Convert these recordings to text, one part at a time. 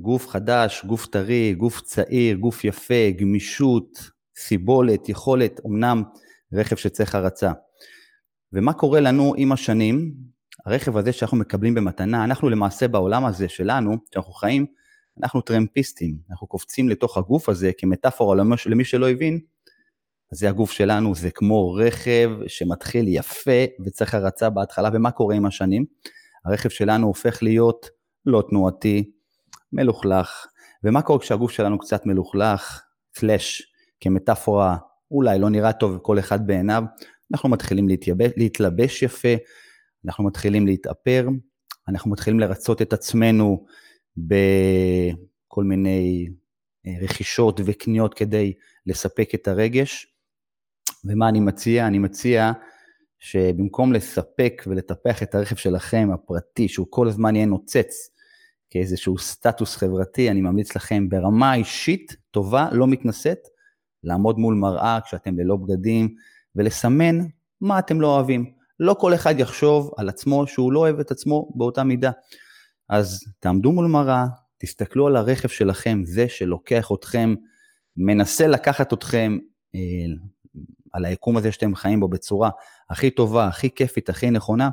גוף חדש, גוף טרי, גוף צעיר, גוף יפה, גמישות, סיבולת, יכולת, אמנם רכב שצריך הרצה. ומה קורה לנו עם השנים? הרכב הזה שאנחנו מקבלים במתנה, אנחנו למעשה בעולם הזה שלנו, שאנחנו חיים, אנחנו טרמפיסטים, אנחנו קופצים לתוך הגוף הזה כמטאפורה למי שלא הבין, זה הגוף שלנו, זה כמו רכב שמתחיל יפה וצריך הרצה בהתחלה, ומה קורה עם השנים? הרכב שלנו הופך להיות לא תנועתי, מלוכלך, ומה קורה כשהגוף שלנו קצת מלוכלך, פלאש, כמטאפורה, אולי לא נראה טוב כל אחד בעיניו, אנחנו מתחילים להתייבש, להתלבש יפה, אנחנו מתחילים להתאפר, אנחנו מתחילים לרצות את עצמנו בכל מיני אה, רכישות וקניות כדי לספק את הרגש. ומה אני מציע? אני מציע שבמקום לספק ולטפח את הרכב שלכם הפרטי, שהוא כל הזמן יהיה נוצץ כאיזשהו סטטוס חברתי, אני ממליץ לכם ברמה אישית טובה, לא מתנשאת, לעמוד מול מראה כשאתם ללא בגדים ולסמן מה אתם לא אוהבים. לא כל אחד יחשוב על עצמו שהוא לא אוהב את עצמו באותה מידה. אז תעמדו מול מראה, תסתכלו על הרכב שלכם, זה שלוקח אתכם, מנסה לקחת אתכם אה, על היקום הזה שאתם חיים בו בצורה הכי טובה, הכי כיפית, הכי נכונה,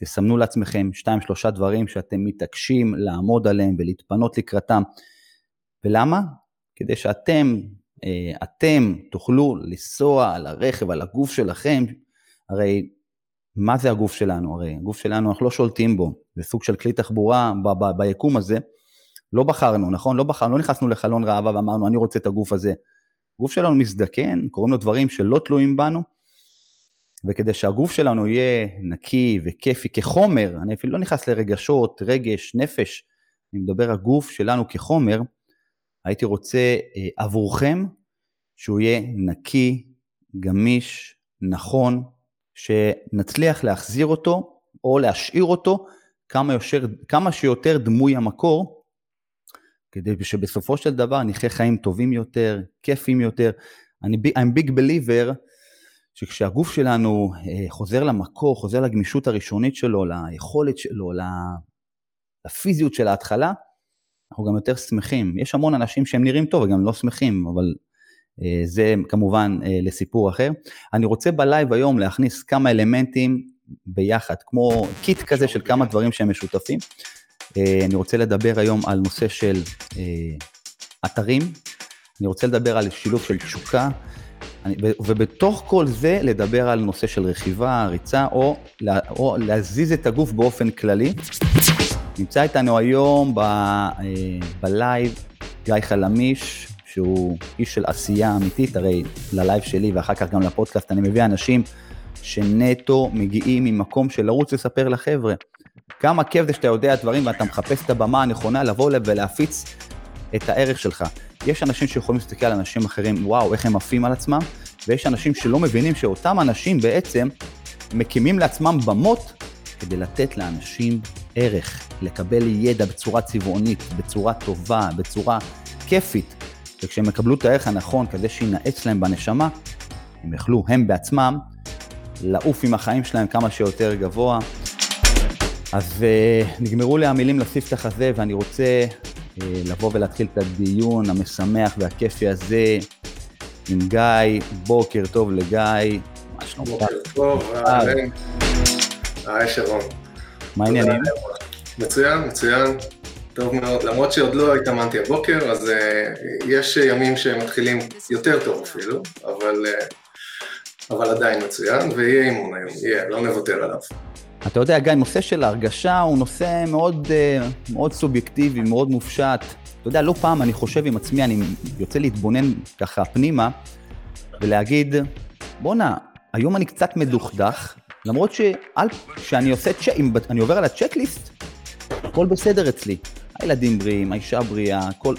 תסמנו לעצמכם שתיים שלושה דברים שאתם מתעקשים לעמוד עליהם ולהתפנות לקראתם. ולמה? כדי שאתם, אה, אתם תוכלו לנסוע על הרכב, על הגוף שלכם, הרי מה זה הגוף שלנו? הרי הגוף שלנו, אנחנו לא שולטים בו, זה סוג של כלי תחבורה ב- ב- ביקום הזה. לא בחרנו, נכון? לא בחרנו, לא נכנסנו לחלון ראווה ואמרנו, אני רוצה את הגוף הזה. הגוף שלנו מזדקן, קוראים לו דברים שלא תלויים בנו, וכדי שהגוף שלנו יהיה נקי וכיפי כחומר, אני אפילו לא נכנס לרגשות, רגש, נפש, אני מדבר הגוף שלנו כחומר, הייתי רוצה אה, עבורכם שהוא יהיה נקי, גמיש, נכון, שנצליח להחזיר אותו או להשאיר אותו כמה, יושר, כמה שיותר דמוי המקור, כדי שבסופו של דבר נחיה חיים טובים יותר, כיפים יותר. אני I'm big believer שכשהגוף שלנו אה, חוזר למקור, חוזר לגמישות הראשונית שלו, ליכולת שלו, לפיזיות של ההתחלה, אנחנו גם יותר שמחים. יש המון אנשים שהם נראים טוב וגם לא שמחים, אבל אה, זה כמובן אה, לסיפור אחר. אני רוצה ב live היום להכניס כמה אלמנטים ביחד, כמו kit כזה של כמה דברים שהם משותפים. אני רוצה לדבר היום על נושא של אתרים, אני רוצה לדבר על שילוב של תשוקה, ובתוך כל זה לדבר על נושא של רכיבה, ריצה, או, או להזיז את הגוף באופן כללי. נמצא איתנו היום ב, אה, ב live גיא חלמיש, שהוא איש של עשייה אמיתית, הרי ל live שלי ואחר כך גם לפודקאסט אני מביא אנשים שנטו מגיעים ממקום של לרוץ לספר לחבר'ה. כמה כיף זה שאתה יודע דברים ואתה מחפש את הבמה הנכונה לבוא ולהפיץ את הערך שלך. יש אנשים שיכולים להסתכל על אנשים אחרים, וואו, איך הם עפים על עצמם, ויש אנשים שלא מבינים שאותם אנשים בעצם מקימים לעצמם במות כדי לתת לאנשים ערך, לקבל ידע בצורה צבעונית, בצורה טובה, בצורה כיפית. וכשהם יקבלו את הערך הנכון כדי שינאץ להם בנשמה, הם יוכלו הם בעצמם לעוף עם החיים שלהם כמה שיותר גבוה. אז uh, נגמרו לי המילים לספתח הזה, ואני רוצה אה, לבוא ולהתחיל את הדיון המשמח והכיפי הזה עם גיא. בוקר טוב לגיא. מה שלומך? בוקר טוב, אהלן. היי שרון. מה העניינים? מצוין, מצוין. טוב מאוד, למרות שעוד לא התאמנתי הבוקר, אז uh, יש ימים שמתחילים יותר טוב אפילו, אבל, uh, אבל עדיין מצוין, ויהיה אימון היום, יהיה, לא נוותר עליו. אתה יודע, גיא, נושא של הרגשה הוא נושא מאוד, אה, מאוד סובייקטיבי, מאוד מופשט. אתה יודע, לא פעם אני חושב עם עצמי, אני יוצא להתבונן ככה פנימה, ולהגיד, בואנה, היום אני קצת מדוכדך, למרות שאני עושה, צ'ק, אם אני עובר על הצ'קליסט, הכל בסדר אצלי. הילדים בריאים, האישה בריאה, הכל...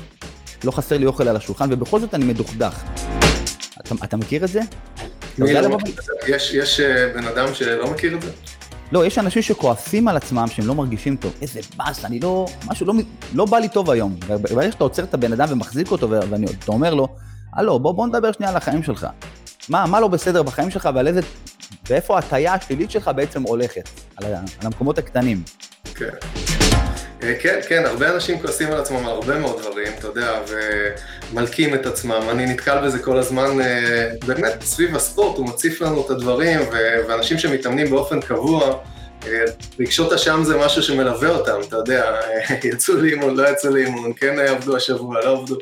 לא חסר לי אוכל על השולחן, ובכל זאת אני מדוכדך. אתה, אתה מכיר את זה? לא יש, יש אה, בן אדם שלא מכיר את זה? לא, יש אנשים שכועסים על עצמם שהם לא מרגישים טוב. איזה באס, אני לא... משהו לא, לא בא לי טוב היום. וברגע שאתה עוצר את הבן אדם ומחזיק אותו ואתה אומר לו, הלו, בוא, בוא נדבר שנייה על החיים שלך. מה, מה לא בסדר בחיים שלך ועל איזה... ואיפה ההטייה השלילית שלך בעצם הולכת, על, על המקומות הקטנים. כן. אה, כן, כן, הרבה אנשים כועסים על עצמם על הרבה מאוד דברים, אתה יודע, ומלקים את עצמם. אני נתקל בזה כל הזמן, אה, באמת, סביב הספורט, הוא מציף לנו את הדברים, ואנשים שמתאמנים באופן קבוע, אה, רגשות אשם זה משהו שמלווה אותם, אתה יודע, יצאו לאימון, לא יצאו לאימון, כן עבדו השבוע, לא עבדו.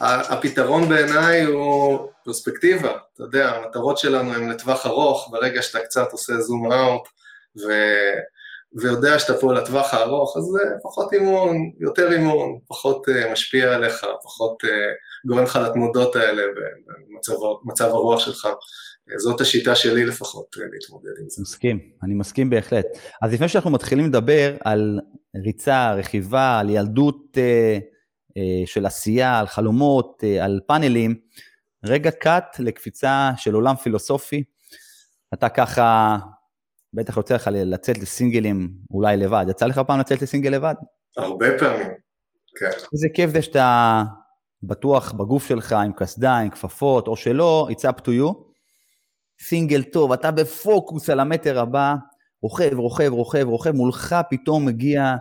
הפתרון בעיניי הוא פרספקטיבה, אתה יודע, המטרות שלנו הן לטווח ארוך, ברגע שאתה קצת עושה זום אאוט, ויודע שאתה פה לטווח הארוך, אז פחות אימון, יותר אימון, פחות uh, משפיע עליך, פחות uh, גורם לך לתנודות האלה במצב הרוח שלך. זאת השיטה שלי לפחות להתמודד עם זה. מסכים, אני מסכים בהחלט. אז לפני שאנחנו מתחילים לדבר על ריצה, רכיבה, על ילדות uh, uh, של עשייה, על חלומות, uh, על פאנלים, רגע קאט לקפיצה של עולם פילוסופי. אתה ככה בטח יוצא לך לצאת לסינגלים אולי לבד. יצא לך פעם לצאת לסינגל לבד? הרבה פעמים, כן. איזה כיף זה שאתה בטוח בגוף שלך עם קסדה, עם כפפות, או שלא, it's up to you. סינגל טוב, אתה בפוקוס על המטר הבא, רוכב, רוכב, רוכב, רוכב, מולך פתאום מגיע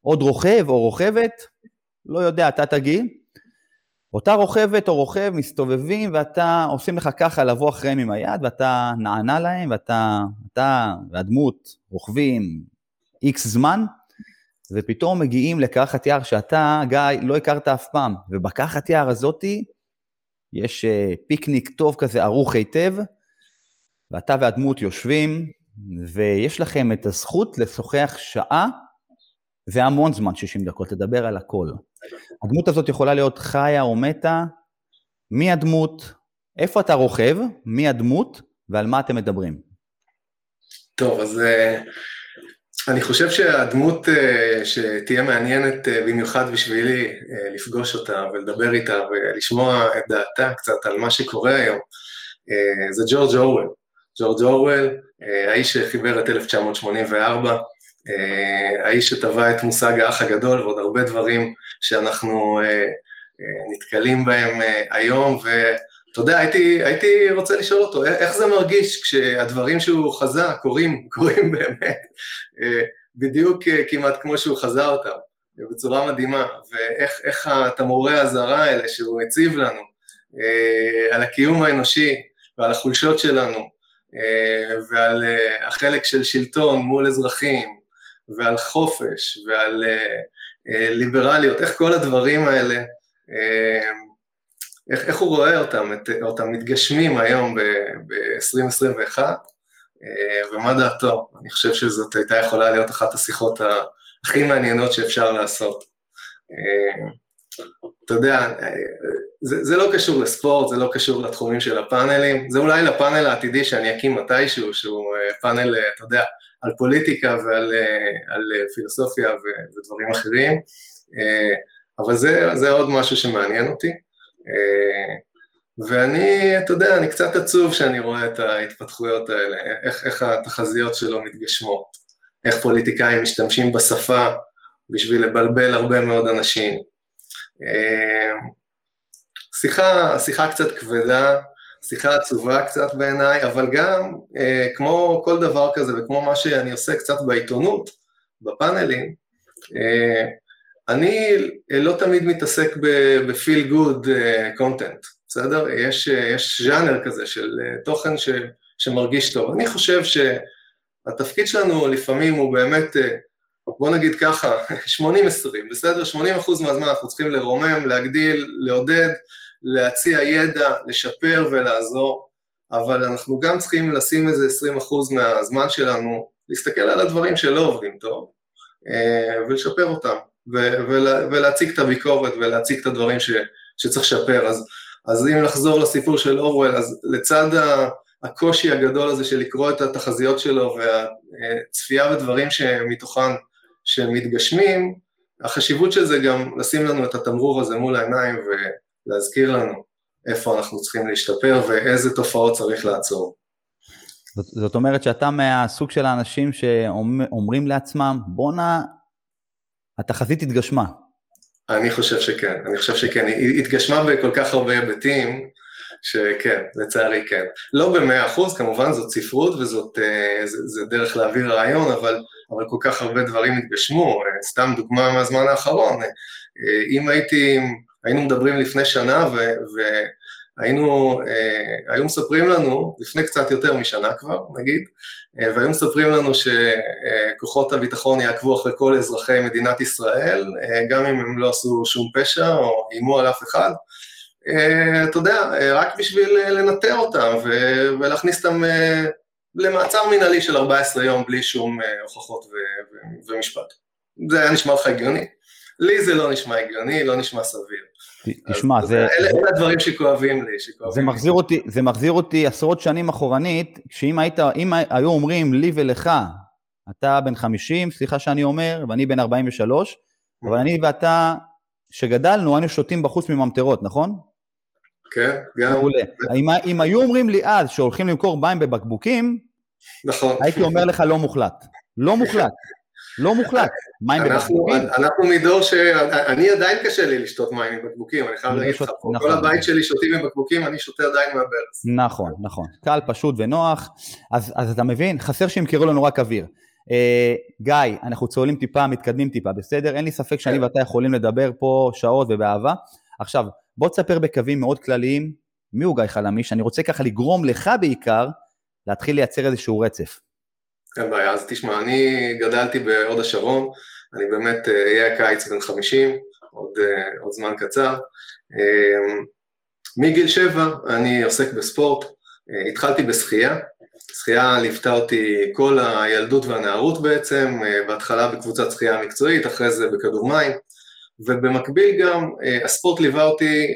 עוד רוכב או רוכבת, לא יודע, אתה תגיד, אותה רוכבת או רוכב מסתובבים ואתה, עושים לך ככה לבוא אחריהם עם היד ואתה נענה להם ואתה, אתה והדמות רוכבים איקס זמן ופתאום מגיעים לקרחת יער שאתה, גיא, לא הכרת אף פעם ובקרחת יער הזאתי יש אה, פיקניק טוב כזה ערוך היטב ואתה והדמות יושבים ויש לכם את הזכות לשוחח שעה והמון זמן, 60 דקות, לדבר על הכל. הדמות הזאת יכולה להיות חיה או מתה, מי הדמות, איפה אתה רוכב, מי הדמות ועל מה אתם מדברים. טוב, אז uh, אני חושב שהדמות uh, שתהיה מעניינת uh, במיוחד בשבילי לפגוש אותה ולדבר איתה ולשמוע את דעתה קצת על מה שקורה היום, זה ג'ורג' אורוול. ג'ורג' אורוול, האיש שחיבר את 1984, אה, האיש שטבע את מושג האח הגדול ועוד הרבה דברים שאנחנו אה, אה, נתקלים בהם היום, ואתה יודע, הייתי, הייתי רוצה לשאול אותו, איך זה מרגיש כשהדברים שהוא חזה קורים, קורים באמת, בדיוק כמעט כמו שהוא חזה אותם, בצורה מדהימה, ואיך התמרורי האזהרה האלה שהוא הציב לנו, על הקיום האנושי ועל החולשות שלנו, ועל החלק של שלטון מול אזרחים, ועל חופש ועל uh, uh, ליברליות, איך כל הדברים האלה, uh, איך, איך הוא רואה אותם, את, אותם מתגשמים היום ב-2021, uh, ומה דעתו? אני חושב שזאת הייתה יכולה להיות אחת השיחות הכי מעניינות שאפשר לעשות. אתה יודע, זה, זה לא קשור לספורט, זה לא קשור לתחומים של הפאנלים, זה אולי לפאנל העתידי שאני אקים מתישהו, שהוא פאנל, אתה יודע, על פוליטיקה ועל על פילוסופיה ודברים אחרים, אבל זה, זה עוד משהו שמעניין אותי. ואני, אתה יודע, אני קצת עצוב שאני רואה את ההתפתחויות האלה, איך, איך התחזיות שלו מתגשמות, איך פוליטיקאים משתמשים בשפה בשביל לבלבל הרבה מאוד אנשים. שיחה, שיחה קצת כבדה, שיחה עצובה קצת בעיניי, אבל גם אה, כמו כל דבר כזה וכמו מה שאני עושה קצת בעיתונות, בפאנלים, אה, אני לא תמיד מתעסק ב-feel good content, בסדר? יש, יש ז'אנר כזה של תוכן ש, שמרגיש טוב. אני חושב שהתפקיד שלנו לפעמים הוא באמת, בוא נגיד ככה, 80-20, בסדר? 80% מהזמן אנחנו צריכים לרומם, להגדיל, לעודד, להציע ידע, לשפר ולעזור, אבל אנחנו גם צריכים לשים איזה 20% מהזמן שלנו, להסתכל על הדברים שלא עובדים טוב, אה, ולשפר אותם, ולהציג את הביקורת ולהציג את הדברים ש, שצריך לשפר. אז, אז אם לחזור לסיפור של אורוול, אז לצד הקושי הגדול הזה של לקרוא את התחזיות שלו והצפייה בדברים שמתוכן שמתגשמים, החשיבות של זה גם לשים לנו את התמרור הזה מול העיניים ו... להזכיר לנו איפה אנחנו צריכים להשתפר ואיזה תופעות צריך לעצור. זאת, זאת אומרת שאתה מהסוג של האנשים שאומרים לעצמם, בואנה, התחזית התגשמה. אני חושב שכן, אני חושב שכן, היא התגשמה בכל כך הרבה היבטים, שכן, לצערי כן. לא במאה אחוז, כמובן זאת ספרות וזאת אה, זה, זה דרך להעביר רעיון, אבל, אבל כל כך הרבה דברים התגשמו. סתם דוגמה מהזמן האחרון, אם הייתי, היינו מדברים לפני שנה ו, והיינו, היו מספרים לנו, לפני קצת יותר משנה כבר, נגיד, והיו מספרים לנו שכוחות הביטחון יעקבו אחרי כל אזרחי מדינת ישראל, גם אם הם לא עשו שום פשע או איימו על אף אחד, אתה יודע, רק בשביל לנטר אותם ולהכניס אותם למעצר מינהלי של 14 יום בלי שום הוכחות ומשפט. זה היה נשמע לך הגיוני? לי זה לא נשמע הגיוני, לא נשמע סביר. תשמע, זה... אלה הדברים שכואבים לי, שכואבים זה מחזיר אותי, זה מחזיר אותי עשרות שנים אחורנית, שאם היית, אם היו אומרים לי ולך, אתה בן 50, סליחה שאני אומר, ואני בן 43, אבל אני ואתה, שגדלנו, היינו שותים בחוץ מממטרות, נכון? כן, גם. מעולה. אם, היו אומרים לי אז שהולכים למכור מים בבקבוקים, נכון. הייתי אומר לך לא מוחלט. לא מוחלט. לא מוחלט. מים בבקבוקים. אנחנו מדור ש... אני עדיין קשה לי לשתות מים עם בקבוקים, אני חייב להגיד לך, כל נכון. הבית שלי שותים עם בקבוקים, אני שותה עדיין מהברז. נכון, נכון. קל, פשוט ונוח. אז, אתה מבין? חסר שימכרו לנו רק אוויר. אה, גיא, אנחנו צוללים טיפה, מתקדמים טיפה, בסדר? אין לי ספק שאני כן. ואתה יכולים לדבר פה שעות ובאהבה. עכשיו, בוא תספר בקווים מאוד כלליים, מי הוא גיא חלמיש? אני רוצה ככה לגרום לך בעיקר להתחיל לייצר איזשהו רצף. אין בעיה, אז תשמע, אני גדלתי בהוד השרון, אני באמת אה, אהיה הקיץ בן 50, עוד, אה, עוד זמן קצר. אה, מגיל שבע אני עוסק בספורט, התחלתי בשחייה, שחייה ליוותה אותי כל הילדות והנערות בעצם, בהתחלה בקבוצת שחייה מקצועית, אחרי זה בכדור מים, ובמקביל גם הספורט ליווה אותי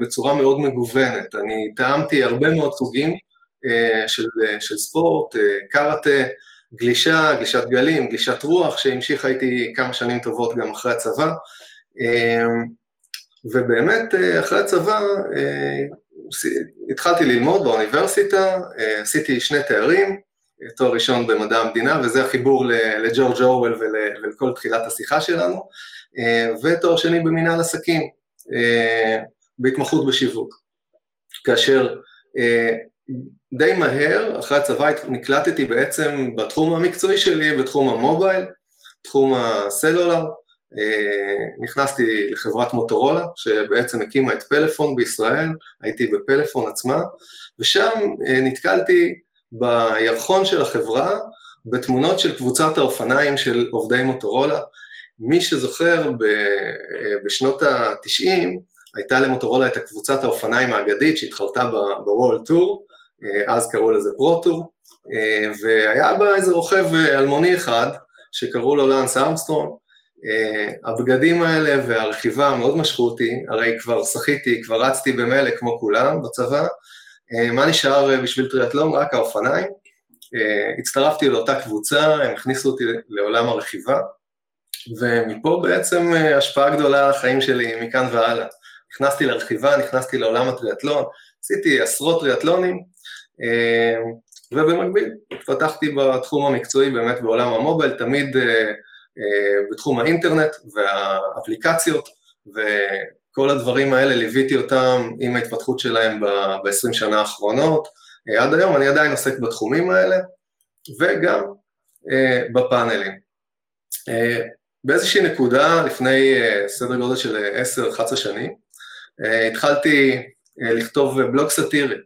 בצורה מאוד מגוונת, אני טעמתי הרבה מאוד סוגים של, של ספורט, קראטה, גלישה, גלישת גלים, גלישת רוח, שהמשיכה איתי כמה שנים טובות גם אחרי הצבא, ובאמת אחרי הצבא התחלתי ללמוד באוניברסיטה, עשיתי שני תארים, תואר ראשון במדע המדינה, וזה החיבור לג'ורג' אורוול ולכל תחילת השיחה שלנו, ותואר שני במנהל עסקים, בהתמחות בשיווק. כאשר די מהר, אחרי הצבא נקלטתי בעצם בתחום המקצועי שלי, בתחום המובייל, תחום הסלולר, נכנסתי לחברת מוטורולה, שבעצם הקימה את פלאפון בישראל, הייתי בפלאפון עצמה, ושם נתקלתי בירחון של החברה, בתמונות של קבוצת האופניים של עובדי מוטורולה. מי שזוכר, בשנות ה-90, הייתה למוטורולה את הקבוצת האופניים האגדית שהתחלתה בוול טור, אז קראו לזה פרוטור, והיה בה איזה רוכב אלמוני אחד, שקראו לו לאנס ארמסטרונג, הבגדים האלה והרכיבה מאוד משכו אותי, הרי כבר שחיתי, כבר רצתי במלא כמו כולם בצבא, מה נשאר בשביל טריאטלון? רק האופניים. הצטרפתי לאותה קבוצה, הם הכניסו אותי לעולם הרכיבה, ומפה בעצם השפעה גדולה על החיים שלי מכאן והלאה. נכנסתי לרכיבה, נכנסתי לעולם הטריאטלון, עשיתי עשרות טריאטלונים, ובמקביל התפתחתי בתחום המקצועי באמת בעולם המובייל, תמיד בתחום האינטרנט והאפליקציות, וכל הדברים האלה ליוויתי אותם עם ההתפתחות שלהם ב-20 שנה האחרונות. עד היום אני עדיין עוסק בתחומים האלה, וגם בפאנלים. באיזושהי נקודה, לפני סדר גודל של 10-11 שנים, התחלתי לכתוב בלוג סאטירי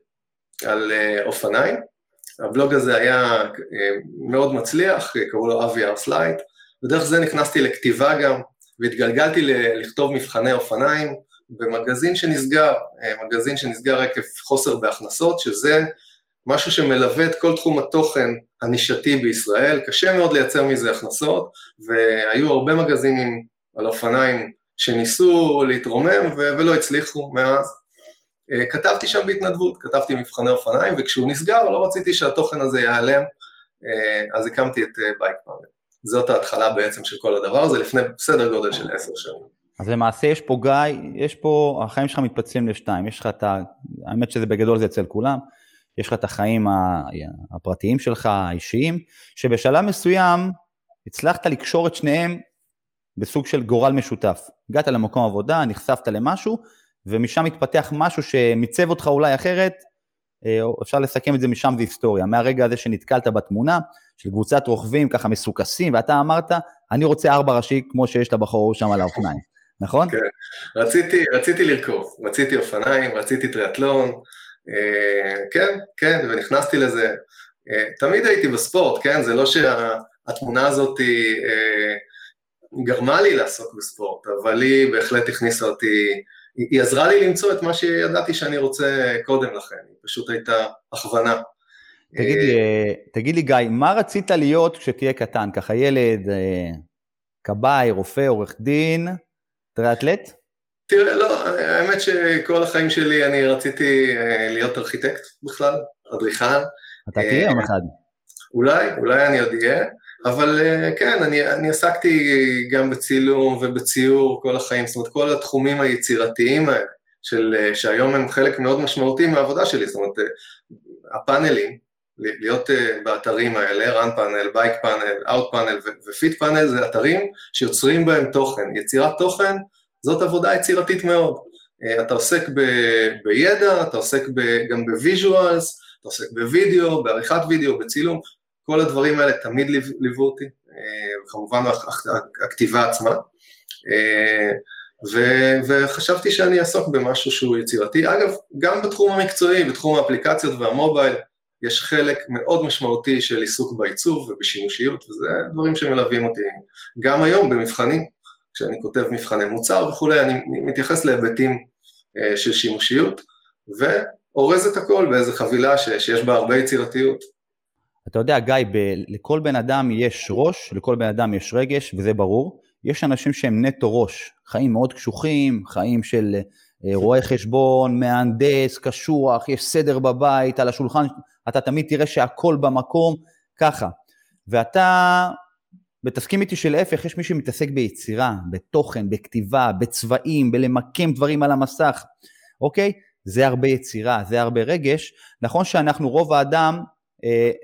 על אופניים. הבלוג הזה היה מאוד מצליח, קראו לו אבי ארסלייט, ודרך זה נכנסתי לכתיבה גם, והתגלגלתי לכתוב מבחני אופניים במגזין שנסגר, מגזין שנסגר עקב חוסר בהכנסות, שזה משהו שמלווה את כל תחום התוכן הנישתי בישראל, קשה מאוד לייצר מזה הכנסות, והיו הרבה מגזינים על אופניים שניסו להתרומם ולא הצליחו מאז. כתבתי שם בהתנדבות, כתבתי מבחני אופניים, וכשהוא נסגר לא רציתי שהתוכן הזה ייעלם, אז הקמתי את בייק פאנל. זאת ההתחלה בעצם של כל הדבר הזה, לפני סדר גודל של עשר שנים. אז למעשה יש פה גיא, יש פה, החיים שלך מתפצלים לשתיים, יש לך את ה... האמת שזה בגדול זה אצל כולם, יש לך את החיים הפרטיים שלך, האישיים, שבשלב מסוים הצלחת לקשור את שניהם בסוג של גורל משותף. הגעת למקום עבודה, נחשפת למשהו, ומשם התפתח משהו שמיצב אותך אולי אחרת, אה, אפשר לסכם את זה משם זה היסטוריה. מהרגע הזה שנתקלת בתמונה של קבוצת רוכבים ככה מסוכסים, ואתה אמרת, אני רוצה ארבע ראשי כמו שיש לבחור שם על האופניים, נכון? כן, רציתי, רציתי לרכוב, רציתי אופניים, רציתי טריאטלון, אה, כן, כן, ונכנסתי לזה. אה, תמיד הייתי בספורט, כן? זה לא שהתמונה הזאת אה, גרמה לי לעסוק בספורט, אבל היא בהחלט הכניסה אותי, היא עזרה לי למצוא את מה שידעתי שאני רוצה קודם לכן, היא פשוט הייתה הכוונה. תגיד לי, תגיד לי גיא, מה רצית להיות כשתהיה קטן? ככה ילד, כבאי, רופא, עורך דין, טריאטלט? תראה, לא, האמת שכל החיים שלי אני רציתי להיות ארכיטקט בכלל, אדריכל. אתה תהיה יום אחד. אולי, אולי אני עוד אהיה, אבל כן, אני, אני עסקתי גם בצילום ובציור כל החיים, זאת אומרת, כל התחומים היצירתיים האלה, של, שהיום הם חלק מאוד משמעותי מהעבודה שלי, זאת אומרת, הפאנלים, להיות באתרים האלה, run panel, bike panel, out panel ו-fit panel, זה אתרים שיוצרים בהם תוכן. יצירת תוכן זאת עבודה יצירתית מאוד. אתה עוסק ב- בידע, אתה עוסק ב- גם ב visuals, אתה עוסק בווידאו, בעריכת וידאו, בצילום, כל הדברים האלה תמיד ליוו אותי, וכמובן הכתיבה עצמה. ו- וחשבתי שאני אעסוק במשהו שהוא יצירתי. אגב, גם בתחום המקצועי, בתחום האפליקציות והמובייל, יש חלק מאוד משמעותי של עיסוק בעיצוב ובשימושיות, וזה דברים שמלווים אותי גם היום במבחנים, כשאני כותב מבחני מוצר וכולי, אני מתייחס להיבטים של שימושיות, ואורז את הכל באיזה חבילה ש- שיש בה הרבה יצירתיות. אתה יודע, גיא, ב- לכל בן אדם יש ראש, לכל בן אדם יש רגש, וזה ברור. יש אנשים שהם נטו ראש, חיים מאוד קשוחים, חיים של רואה חשבון, מהנדס, קשוח, יש סדר בבית, על השולחן, אתה תמיד תראה שהכל במקום, ככה. ואתה, ותסכים איתי שלהפך, יש מי שמתעסק ביצירה, בתוכן, בכתיבה, בצבעים, בלמקם דברים על המסך, אוקיי? זה הרבה יצירה, זה הרבה רגש. נכון שאנחנו, רוב האדם, אה,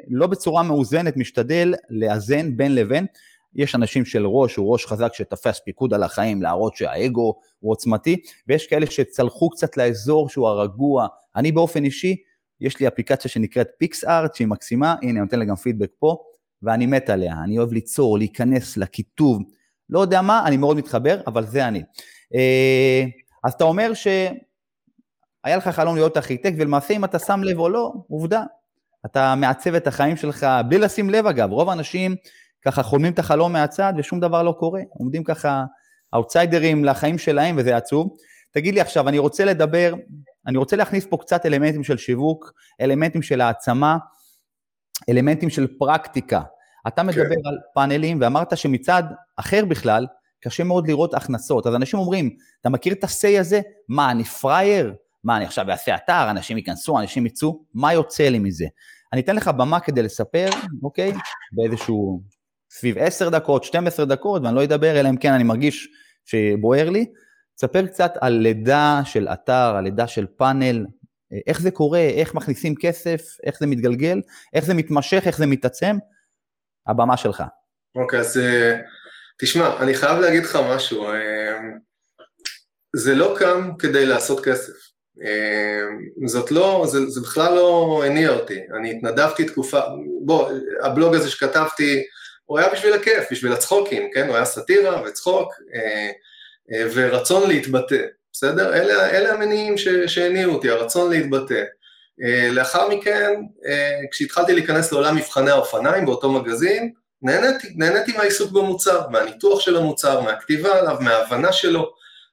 לא בצורה מאוזנת, משתדל לאזן בין לבין. יש אנשים של ראש, הוא ראש חזק שתפס פיקוד על החיים, להראות שהאגו הוא עוצמתי, ויש כאלה שצלחו קצת לאזור שהוא הרגוע. אני באופן אישי, יש לי אפליקציה שנקראת פיקס ארט, שהיא מקסימה, הנה, אני נותן לה גם פידבק פה, ואני מת עליה. אני אוהב ליצור, להיכנס לכיתוב, לא יודע מה, אני מאוד מתחבר, אבל זה אני. אה, אז אתה אומר שהיה לך חלום להיות ארכיטקט, ולמעשה אם אתה שם לב או לא, עובדה. אתה מעצב את החיים שלך, בלי לשים לב אגב, רוב האנשים ככה חולמים את החלום מהצד ושום דבר לא קורה, עומדים ככה אאוטסיידרים לחיים שלהם וזה עצוב. תגיד לי עכשיו, אני רוצה לדבר, אני רוצה להכניס פה קצת אלמנטים של שיווק, אלמנטים של העצמה, אלמנטים של פרקטיקה. אתה מדבר כן. על פאנלים ואמרת שמצד אחר בכלל, קשה מאוד לראות הכנסות. אז אנשים אומרים, אתה מכיר את ה-say הזה? מה, אני פראייר? מה, אני עכשיו אעשה אתר, אנשים ייכנסו, אנשים יצאו? מה יוצא לי מזה? אני אתן לך במה כדי לספר, אוקיי? באיזשהו סביב 10 דקות, 12 דקות, ואני לא אדבר, אלא אם כן אני מרגיש שבוער לי. תספר קצת על לידה של אתר, על לידה של פאנל, איך זה קורה, איך מכניסים כסף, איך זה מתגלגל, איך זה מתמשך, איך זה מתעצם. הבמה שלך. אוקיי, okay, אז אה, תשמע, אני חייב להגיד לך משהו. אה, זה לא קם כדי לעשות כסף. אה, זאת לא, זה, זה בכלל לא הניע אותי. אני התנדבתי תקופה, בוא, הבלוג הזה שכתבתי, הוא היה בשביל הכיף, בשביל הצחוקים, כן? הוא היה סאטירה וצחוק אה, אה, ורצון להתבטא, בסדר? אלה, אלה המניעים שהניעו אותי, הרצון להתבטא. לאחר מכן, כשהתחלתי להיכנס לעולם מבחני האופניים באותו מגזין, נהניתי, נהניתי מהעיסוק במוצר, מהניתוח של המוצר, מהכתיבה עליו, מההבנה שלו,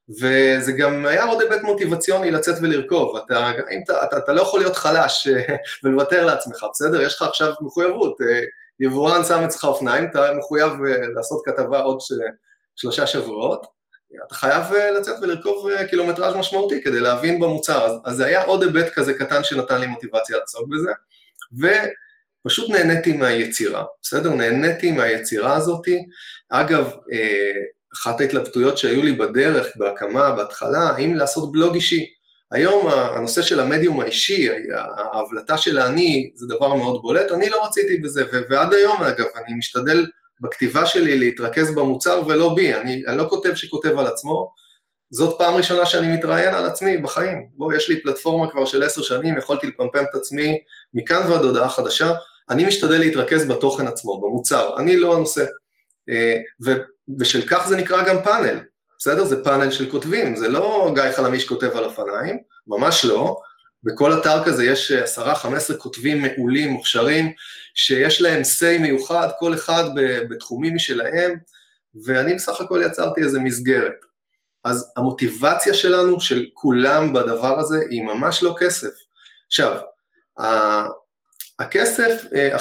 וזה גם היה עוד היבט מוטיבציוני לצאת ולרכוב, אתה, אתה, אתה, אתה לא יכול להיות חלש ולוותר לעצמך, בסדר? יש לך עכשיו מחויבות, יבואן שם אצלך אופניים, אתה מחויב אה, לעשות כתבה עוד שלושה שבועות, אתה חייב אה, לצאת ולרכוב אה, קילומטראז' משמעותי כדי להבין במוצר, אז, אז זה היה עוד היבט כזה קטן שנתן לי מוטיבציה לעסוק בזה, ופשוט נהניתי מהיצירה, בסדר? נהניתי מהיצירה הזאתי. אגב, אחת ההתלבטויות שהיו לי בדרך, בהקמה, בהתחלה, האם לעשות בלוג אישי. היום הנושא של המדיום האישי, ההבלטה של האני, זה דבר מאוד בולט, אני לא רציתי בזה, ועד היום אגב, אני משתדל בכתיבה שלי להתרכז במוצר ולא בי, אני, אני לא כותב שכותב על עצמו, זאת פעם ראשונה שאני מתראיין על עצמי בחיים. בואו, יש לי פלטפורמה כבר של עשר שנים, יכולתי לפמפם את עצמי מכאן ועד הודעה חדשה. אני משתדל להתרכז בתוכן עצמו, במוצר, אני לא הנושא. אה, ובשל כך זה נקרא גם פאנל, בסדר? זה פאנל של כותבים, זה לא גיא חלמיש כותב על אופניים, ממש לא. בכל אתר כזה יש עשרה, חמש עשרה כותבים מעולים, מוכשרים, שיש להם say מיוחד, כל אחד בתחומים משלהם, ואני בסך הכל יצרתי איזה מסגרת. אז המוטיבציה שלנו, של כולם בדבר הזה, היא ממש לא כסף. עכשיו, הכסף, אה,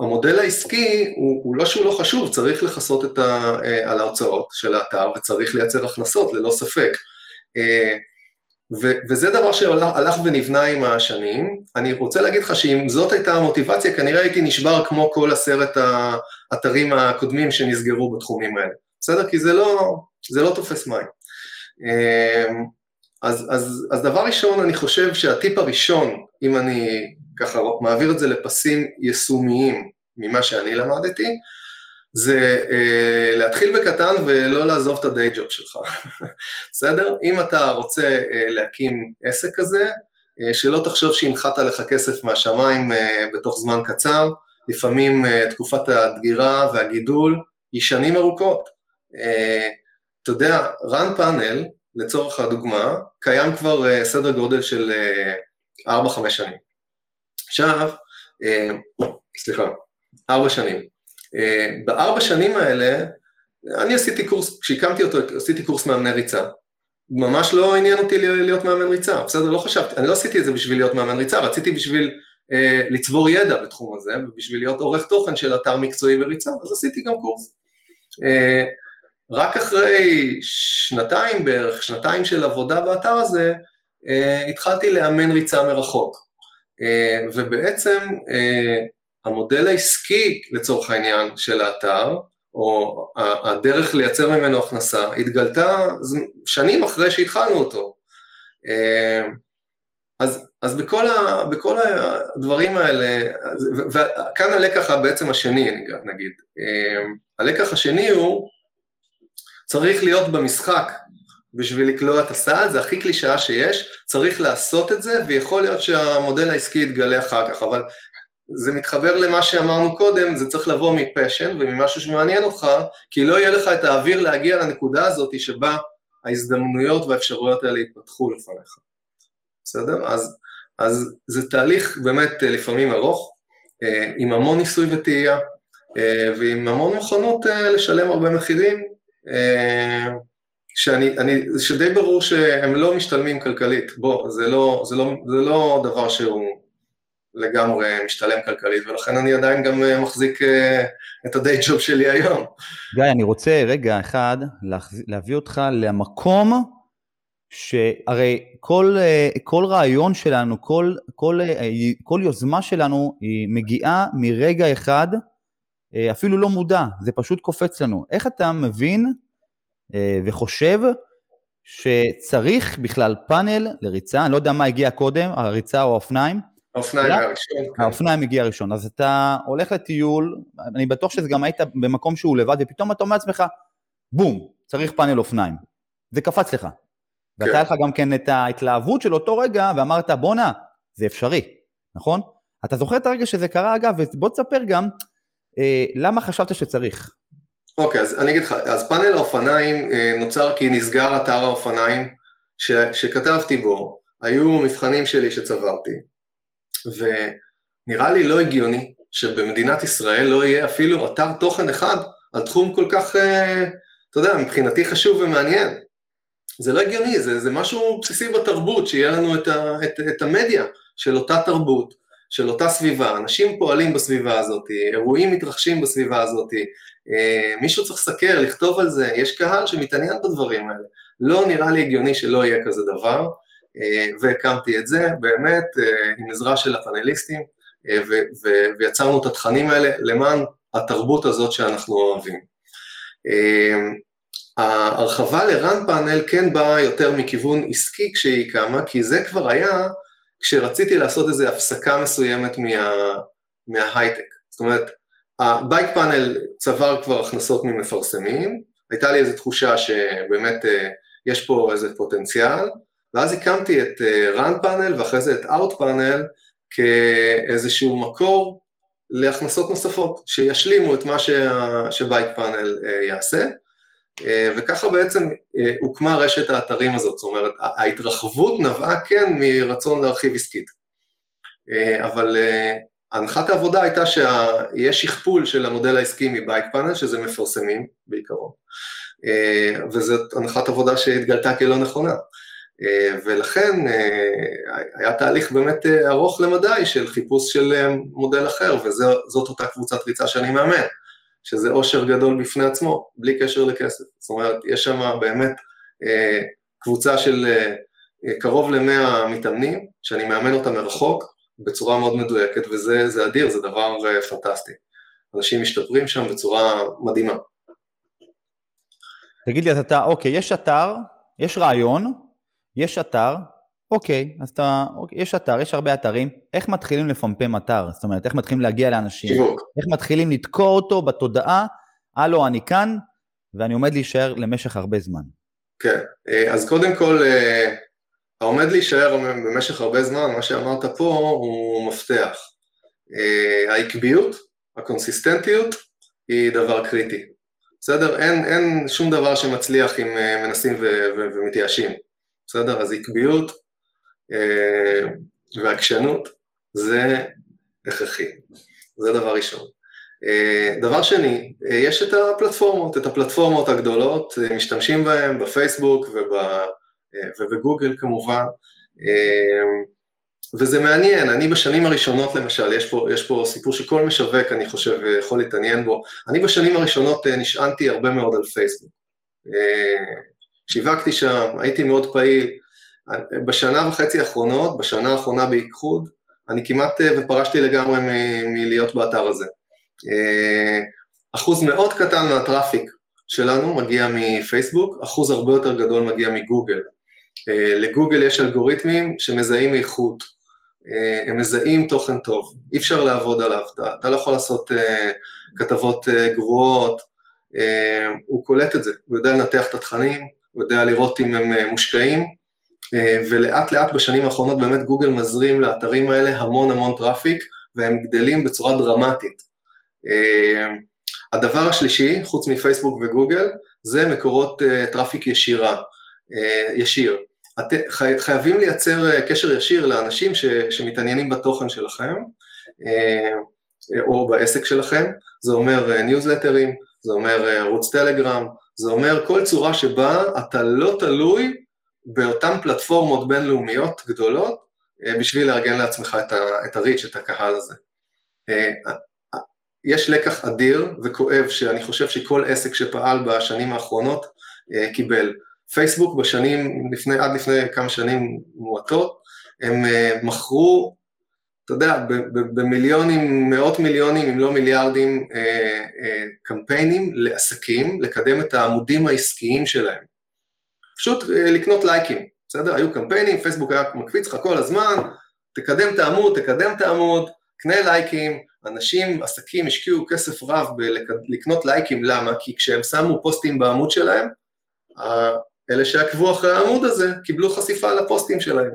המודל העסקי הוא, הוא לא שהוא לא חשוב, צריך לכסות אה, על ההוצאות של האתר וצריך לייצר הכנסות, ללא ספק. אה, ו, וזה דבר שהלך ונבנה עם השנים. אני רוצה להגיד לך שאם זאת הייתה המוטיבציה, כנראה הייתי נשבר כמו כל עשרת האתרים הקודמים שנסגרו בתחומים האלה. בסדר? כי זה לא, זה לא תופס מים. אז, אז, אז דבר ראשון, אני חושב שהטיפ הראשון, אם אני ככה מעביר את זה לפסים יישומיים ממה שאני למדתי, זה אה, להתחיל בקטן ולא לעזוב את הדיי ג'וב שלך, בסדר? אם אתה רוצה אה, להקים עסק כזה, אה, שלא תחשוב שהנחת לך כסף מהשמיים אה, בתוך זמן קצר, לפעמים אה, תקופת הדגירה והגידול היא שנים ארוכות. אה, אתה יודע, run panel, לצורך הדוגמה, קיים כבר אה, סדר גודל של אה, 4-5 שנים. עכשיו, אה, סליחה, ארבע שנים. אה, בארבע שנים האלה, אני עשיתי קורס, כשהקמתי אותו, עשיתי קורס מאמני ריצה. ממש לא עניין אותי להיות מאמן ריצה, בסדר? לא חשבתי, אני לא עשיתי את זה בשביל להיות מאמן ריצה, רציתי בשביל אה, לצבור ידע בתחום הזה, ובשביל להיות עורך תוכן של אתר מקצועי בריצה, אז עשיתי גם קורס. אה, רק אחרי שנתיים בערך, שנתיים של עבודה באתר הזה, אה, התחלתי לאמן ריצה מרחוק. אה, ובעצם אה, המודל העסקי לצורך העניין של האתר, או הדרך לייצר ממנו הכנסה, התגלתה שנים אחרי שהתחלנו אותו. אה, אז, אז בכל, ה, בכל הדברים האלה, וכאן הלקח בעצם השני נגיד, הלקח השני הוא צריך להיות במשחק בשביל לקלוע את הסל, זה הכי קלישאה שיש, צריך לעשות את זה, ויכול להיות שהמודל העסקי יתגלה אחר כך, אבל זה מתחבר למה שאמרנו קודם, זה צריך לבוא מפשן וממשהו שמעניין אותך, כי לא יהיה לך את האוויר להגיע לנקודה הזאת שבה ההזדמנויות והאפשרויות האלה יתפתחו לפניך. בסדר? אז, אז זה תהליך באמת אה, לפעמים ארוך, אה, עם המון ניסוי וטעייה, אה, ועם המון מוכנות לשלם הרבה מחירים, שאני, אני, שדי ברור שהם לא משתלמים כלכלית, בוא, זה לא, זה לא, זה לא דבר שהוא לגמרי משתלם כלכלית, ולכן אני עדיין גם אה, מחזיק אה, את הדיי ג'וב שלי היום. גיא, אני רוצה רגע אחד להביא אותך למקום שהרי כל, אה, כל רעיון שלנו, כל, כל, כל יוזמה שלנו היא מגיעה מרגע אחד, אפילו לא מודע, זה פשוט קופץ לנו. איך אתה מבין וחושב שצריך בכלל פאנל לריצה, אני לא יודע מה הגיע קודם, הריצה או האופניים. האופניים היה ראשון. כן. האופניים הגיע ראשון, אז אתה הולך לטיול, אני בטוח שזה גם היית במקום שהוא לבד, ופתאום אתה אומר לעצמך, בום, צריך פאנל אופניים. זה קפץ לך. ואתה כן. לך גם כן את ההתלהבות של אותו רגע, ואמרת, בואנה, זה אפשרי, נכון? אתה זוכר את הרגע שזה קרה, אגב, ובוא תספר גם, אה, למה חשבת שצריך? אוקיי, אז אני אגיד לך, אז פאנל האופניים אה, נוצר כי נסגר אתר האופניים ש, שכתבתי בו, היו מבחנים שלי שצברתי, ונראה לי לא הגיוני שבמדינת ישראל לא יהיה אפילו אתר תוכן אחד על תחום כל כך, אה, אתה יודע, מבחינתי חשוב ומעניין. זה לא הגיוני, זה, זה משהו בסיסי בתרבות, שיהיה לנו את, ה, את, את המדיה של אותה תרבות, של אותה סביבה, אנשים פועלים בסביבה הזאת, אירועים מתרחשים בסביבה הזאת, מישהו צריך לסקר, לכתוב על זה, יש קהל שמתעניין בדברים האלה. לא נראה לי הגיוני שלא יהיה כזה דבר, אה, והקמתי את זה באמת אה, עם עזרה של הפאנליסטים, ויצרנו את התכנים האלה למען התרבות הזאת שאנחנו אוהבים. ההרחבה לרן פאנל כן באה יותר מכיוון עסקי כשהיא קמה, כי זה כבר היה כשרציתי לעשות איזו הפסקה מסוימת מה, מההייטק. זאת אומרת, הבייק פאנל צבר כבר הכנסות ממפרסמים, הייתה לי איזו תחושה שבאמת אה, יש פה איזה פוטנציאל, ואז הקמתי את אה, run panel ואחרי זה את out panel כאיזשהו מקור להכנסות נוספות, שישלימו את מה שבייק פאנל יעשה, אה, וככה בעצם הוקמה רשת האתרים הזאת, זאת אומרת, ההתרחבות נבעה כן מרצון להרחיב עסקית. אבל הנחת העבודה הייתה שיש שכפול של המודל העסקי מבייק פאנל, שזה מפרסמים בעיקרון, וזאת הנחת עבודה שהתגלתה כלא נכונה. אה, ולכן אה, היה תהליך באמת אה, ארוך למדי של חיפוש של מודל אחר, וזאת אותה קבוצת ריצה שאני מאמן, שזה עושר גדול בפני עצמו, בלי קשר לכסף. זאת אומרת, יש שם באמת קבוצה של קרוב ל-100 מתאמנים, שאני מאמן אותם מרחוק, בצורה מאוד מדויקת, וזה אדיר, זה דבר פנטסטי. אנשים משתפרים שם בצורה מדהימה. תגיד לי, אז אתה, אוקיי, יש אתר, יש רעיון, יש אתר, אוקיי, אז אתה, אוקיי, יש אתר, יש הרבה אתרים, איך מתחילים לפמפם אתר? זאת אומרת, איך מתחילים להגיע לאנשים? שיווק. איך מתחילים לתקוע אותו בתודעה, הלו, אני כאן, ואני עומד להישאר למשך הרבה זמן. כן, אה, אז קודם כל, אה, העומד להישאר במשך הרבה זמן, מה שאמרת פה הוא מפתח. אה, העקביות, הקונסיסטנטיות, היא דבר קריטי. בסדר? אין, אין שום דבר שמצליח אם מנסים ומתייאשים. בסדר? אז עקביות אה, ועקשנות זה הכרחי, זה דבר ראשון. אה, דבר שני, אה, יש את הפלטפורמות, את הפלטפורמות הגדולות, אה, משתמשים בהן בפייסבוק וב, אה, ובגוגל כמובן, אה, וזה מעניין, אני בשנים הראשונות למשל, יש פה, יש פה סיפור שכל משווק אני חושב יכול להתעניין בו, אני בשנים הראשונות אה, נשענתי הרבה מאוד על פייסבוק. אה, שיווקתי שם, הייתי מאוד פעיל. בשנה וחצי האחרונות, בשנה האחרונה בייחוד, אני כמעט אה, ופרשתי לגמרי מלהיות באתר הזה. אה, אחוז מאוד קטן מהטראפיק שלנו מגיע מפייסבוק, אחוז הרבה יותר גדול מגיע מגוגל. אה, לגוגל יש אלגוריתמים שמזהים איכות, הם מזהים תוכן טוב, אי אפשר לעבוד עליו, אתה, אתה לא יכול לעשות כתבות גרועות, הוא קולט את זה, הוא יודע לנתח את התכנים, הוא יודע לראות אם הם אה, מושקעים, אה, ולאט לאט בשנים האחרונות באמת גוגל מזרים לאתרים האלה המון המון traffic, והם גדלים בצורה דרמטית. אה, הדבר השלישי, חוץ מפייסבוק וגוגל, זה מקורות traffic ישירה, ישיר. את, חייבים לייצר קשר ישיר לאנשים ש, שמתעניינים בתוכן שלכם, או בעסק שלכם, זה אומר ניוזלטרים, זה אומר ערוץ טלגרם, זה אומר כל צורה שבה אתה לא תלוי באותן פלטפורמות בינלאומיות גדולות אה, בשביל לארגן לעצמך את ה-reach, את הקהל הזה. אה, יש לקח אדיר וכואב שאני חושב שכל עסק שפעל בשנים האחרונות אה, קיבל. פייסבוק בשנים, לפני, עד לפני כמה שנים מועטות, הם מכרו אתה יודע, במיליונים, מאות מיליונים, אם לא מיליארדים, אה, אה, קמפיינים לעסקים, לקדם את העמודים העסקיים שלהם. פשוט אה, לקנות לייקים, בסדר? היו קמפיינים, פייסבוק היה מקפיץ לך כל הזמן, תקדם את העמוד, תקדם את העמוד, קנה לייקים, אנשים, עסקים השקיעו כסף רב בלקנות לייקים, למה? כי כשהם שמו פוסטים בעמוד שלהם, אלה שעקבו אחרי העמוד הזה קיבלו חשיפה לפוסטים שלהם.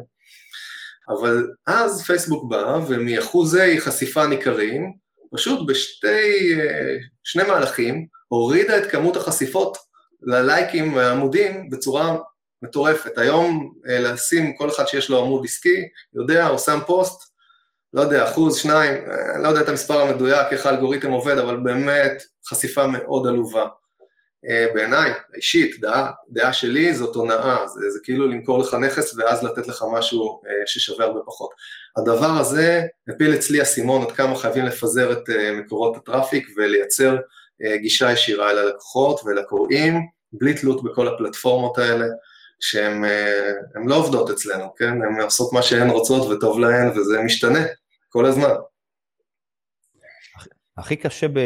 אבל אז פייסבוק בא ומאחוזי חשיפה ניכרים, פשוט בשתי, אה, שני מהלכים, הורידה את כמות החשיפות ללייקים והעמודים בצורה מטורפת. היום אה, לשים כל אחד שיש לו עמוד עסקי, יודע, הוא שם פוסט, לא יודע, אחוז, שניים, אה, לא יודע את המספר המדויק, איך האלגוריתם עובד, אבל באמת חשיפה מאוד עלובה. אה, בעיניי, אישית, דעה, דעה שלי זאת הונאה, זה, זה כאילו למכור לך נכס ואז לתת לך משהו אה, ששווה הרבה פחות. הדבר הזה הפיל אצלי אסימון עד כמה חייבים לפזר את אה, מקורות הטראפיק ולייצר גישה ישירה אל הלקוחות ולקוראים, בלי תלות בכל הפלטפורמות האלה, שהן לא עובדות אצלנו, כן? הן עושות מה שהן רוצות וטוב להן וזה משתנה כל הזמן. הכי קשה, ב...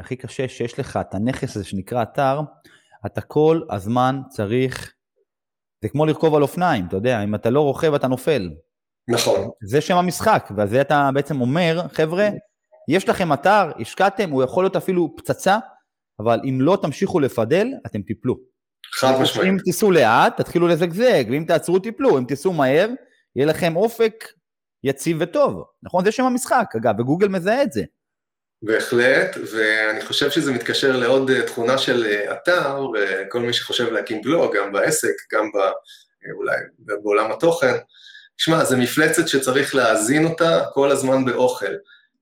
הכי קשה שיש לך את הנכס הזה שנקרא אתר, אתה כל הזמן צריך, זה כמו לרכוב על אופניים, אתה יודע, אם אתה לא רוכב אתה נופל. נכון. זה שם המשחק, ועל זה אתה בעצם אומר, חבר'ה, יש לכם אתר, השקעתם, הוא יכול להיות אפילו פצצה, אבל אם לא תמשיכו לפדל, אתם תיפלו. חד משמעית. אם תיסעו לאט, תתחילו לזגזג, ואם תעצרו, תיפלו, אם תיסעו מהר, יהיה לכם אופק יציב וטוב. נכון? זה שם המשחק, אגב, וגוגל מזהה את זה. בהחלט, ואני חושב שזה מתקשר לעוד אה, תכונה של אה, אתר, וכל מי שחושב להקים בלוג, גם בעסק, גם ב, אה, אולי בעולם התוכן. שמע, זו מפלצת שצריך להאזין אותה כל הזמן באוכל.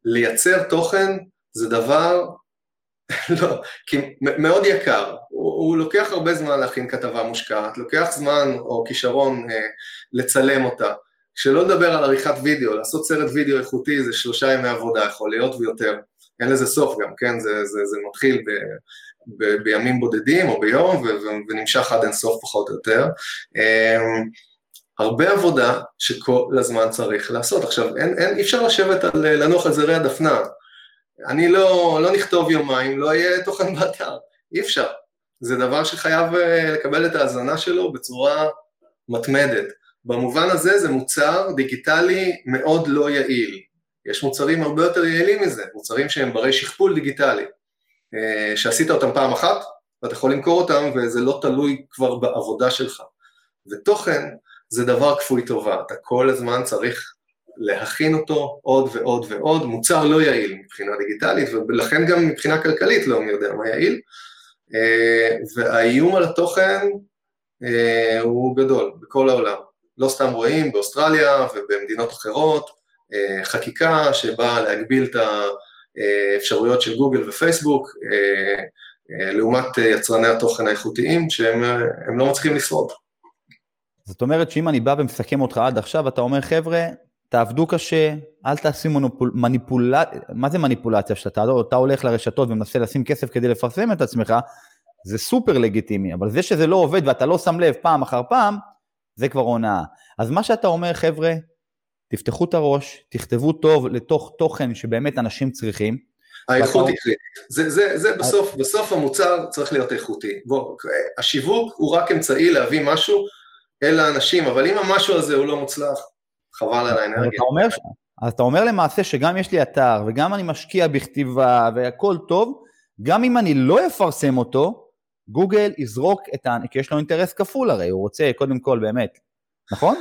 לייצר תוכן זה דבר, לא, כי מאוד יקר, הוא, הוא לוקח הרבה זמן להכין כתבה מושקעת, לוקח זמן או כישרון אה, לצלם אותה. שלא לדבר על עריכת וידאו, לעשות סרט וידאו איכותי זה שלושה ימי עבודה, יכול להיות ויותר. אין לזה סוף גם, כן? זה, זה, זה מתחיל ב, ב, בימים בודדים או ביום ו, ו, ונמשך עד אינסוף פחות או יותר. אמ, הרבה עבודה שכל הזמן צריך לעשות. עכשיו, אין, אין, אי אפשר לשבת על, לנוח על זרי הדפנה. אני לא, לא נכתוב יומיים, לא יהיה תוכן באתר, אי אפשר. זה דבר שחייב אה, לקבל את ההאזנה שלו בצורה מתמדת. במובן הזה זה מוצר דיגיטלי מאוד לא יעיל. יש מוצרים הרבה יותר יעילים מזה, מוצרים שהם ברי שכפול דיגיטלי, אה, שעשית אותם פעם אחת, ואתה יכול למכור אותם וזה לא תלוי כבר בעבודה שלך. ותוכן זה דבר כפוי טובה, אתה כל הזמן צריך להכין אותו עוד ועוד ועוד, מוצר לא יעיל מבחינה דיגיטלית, ולכן גם מבחינה כלכלית לא מי יודע מה יעיל, אה, והאיום על התוכן אה, הוא גדול בכל העולם. לא סתם רואים באוסטרליה ובמדינות אחרות, חקיקה שבאה להגביל את האפשרויות של גוגל ופייסבוק, לעומת יצרני התוכן האיכותיים שהם לא מצליחים לשרוד. זאת אומרת שאם אני בא ומסכם אותך עד עכשיו, אתה אומר, חבר'ה, תעבדו קשה, אל תעשו מניפול... מניפולציה, מה זה מניפולציה? שאתה אתה הולך לרשתות ומנסה לשים כסף כדי לפרסם את עצמך, זה סופר לגיטימי, אבל זה שזה לא עובד ואתה לא שם לב פעם אחר פעם, זה כבר הונאה. אז מה שאתה אומר, חבר'ה, תפתחו את הראש, תכתבו טוב לתוך תוכן שבאמת אנשים צריכים. האיכות היא קריטית. זה, זה, זה בסוף, בסוף המוצר צריך להיות איכותי. בוא, השיווק הוא רק אמצעי להביא משהו אל האנשים, אבל אם המשהו הזה הוא לא מוצלח, חבל על האנרגיה. אתה אומר, אז אתה אומר למעשה שגם יש לי אתר, וגם אני משקיע בכתיבה, והכל טוב, גם אם אני לא אפרסם אותו, גוגל יזרוק את ה... כי יש לו אינטרס כפול הרי, הוא רוצה קודם כל באמת, נכון?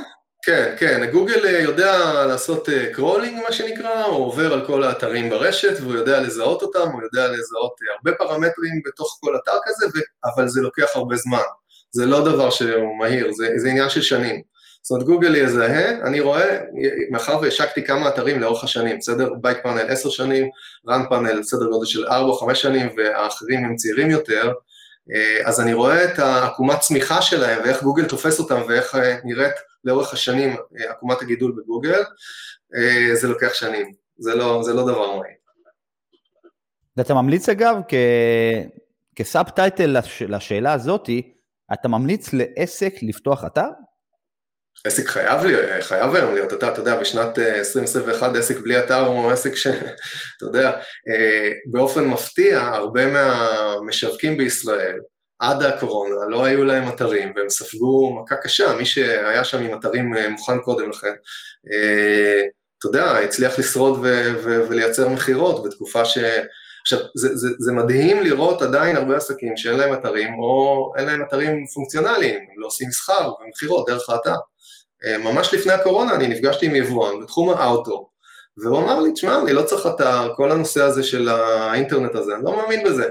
כן, כן, גוגל אה, יודע לעשות crawling אה, מה שנקרא, הוא עובר על כל האתרים ברשת והוא יודע לזהות אותם, הוא יודע לזהות אה, הרבה פרמטרים בתוך כל אתר כזה, ו... אבל זה לוקח הרבה זמן. זה לא דבר שהוא מהיר, זה, זה עניין של שנים. זאת אומרת, גוגל יזהה, אני רואה, מאחר והשקתי כמה אתרים לאורך השנים, בסדר? Bike Panel עשר שנים, Run Panel סדר גודל של ארבע או חמש שנים, והאחרים הם צעירים יותר, אז אני רואה את העקומת צמיחה שלהם, ואיך גוגל תופס אותם, ואיך אה, נראית לאורך השנים אה, עקומת הגידול בגוגל, זה לוקח שנים, זה לא, זה לא דבר מהיר. ואתה ממליץ אגב, כ... כסאב טייטל לש... לשאלה הזאתי, אתה ממליץ לעסק לפתוח אתר? עסק חייב, לי, חייב היום להיות אתר, אתה יודע, בשנת 2021 אה, עסק בלי אתר הוא עסק שאתה יודע, אה, באופן מפתיע, הרבה מהמשווקים בישראל, עד הקורונה, לא היו להם אתרים, והם ספגו מכה קשה, מי שהיה שם עם אתרים אה, מוכן קודם לכן, אתה יודע, הצליח לשרוד ו- ו- ולייצר מכירות בתקופה ש... עכשיו, זה, זה, זה מדהים לראות עדיין הרבה עסקים שאין להם אתרים, או אין להם אתרים פונקציונליים, הם לא עושים מסחר ומכירות דרך האתר. אה, ממש לפני הקורונה אני נפגשתי עם יבואן בתחום האוטו, והוא אמר לי, תשמע, אני לא צריך אתר, כל הנושא הזה של האינטרנט הזה, אני לא מאמין בזה.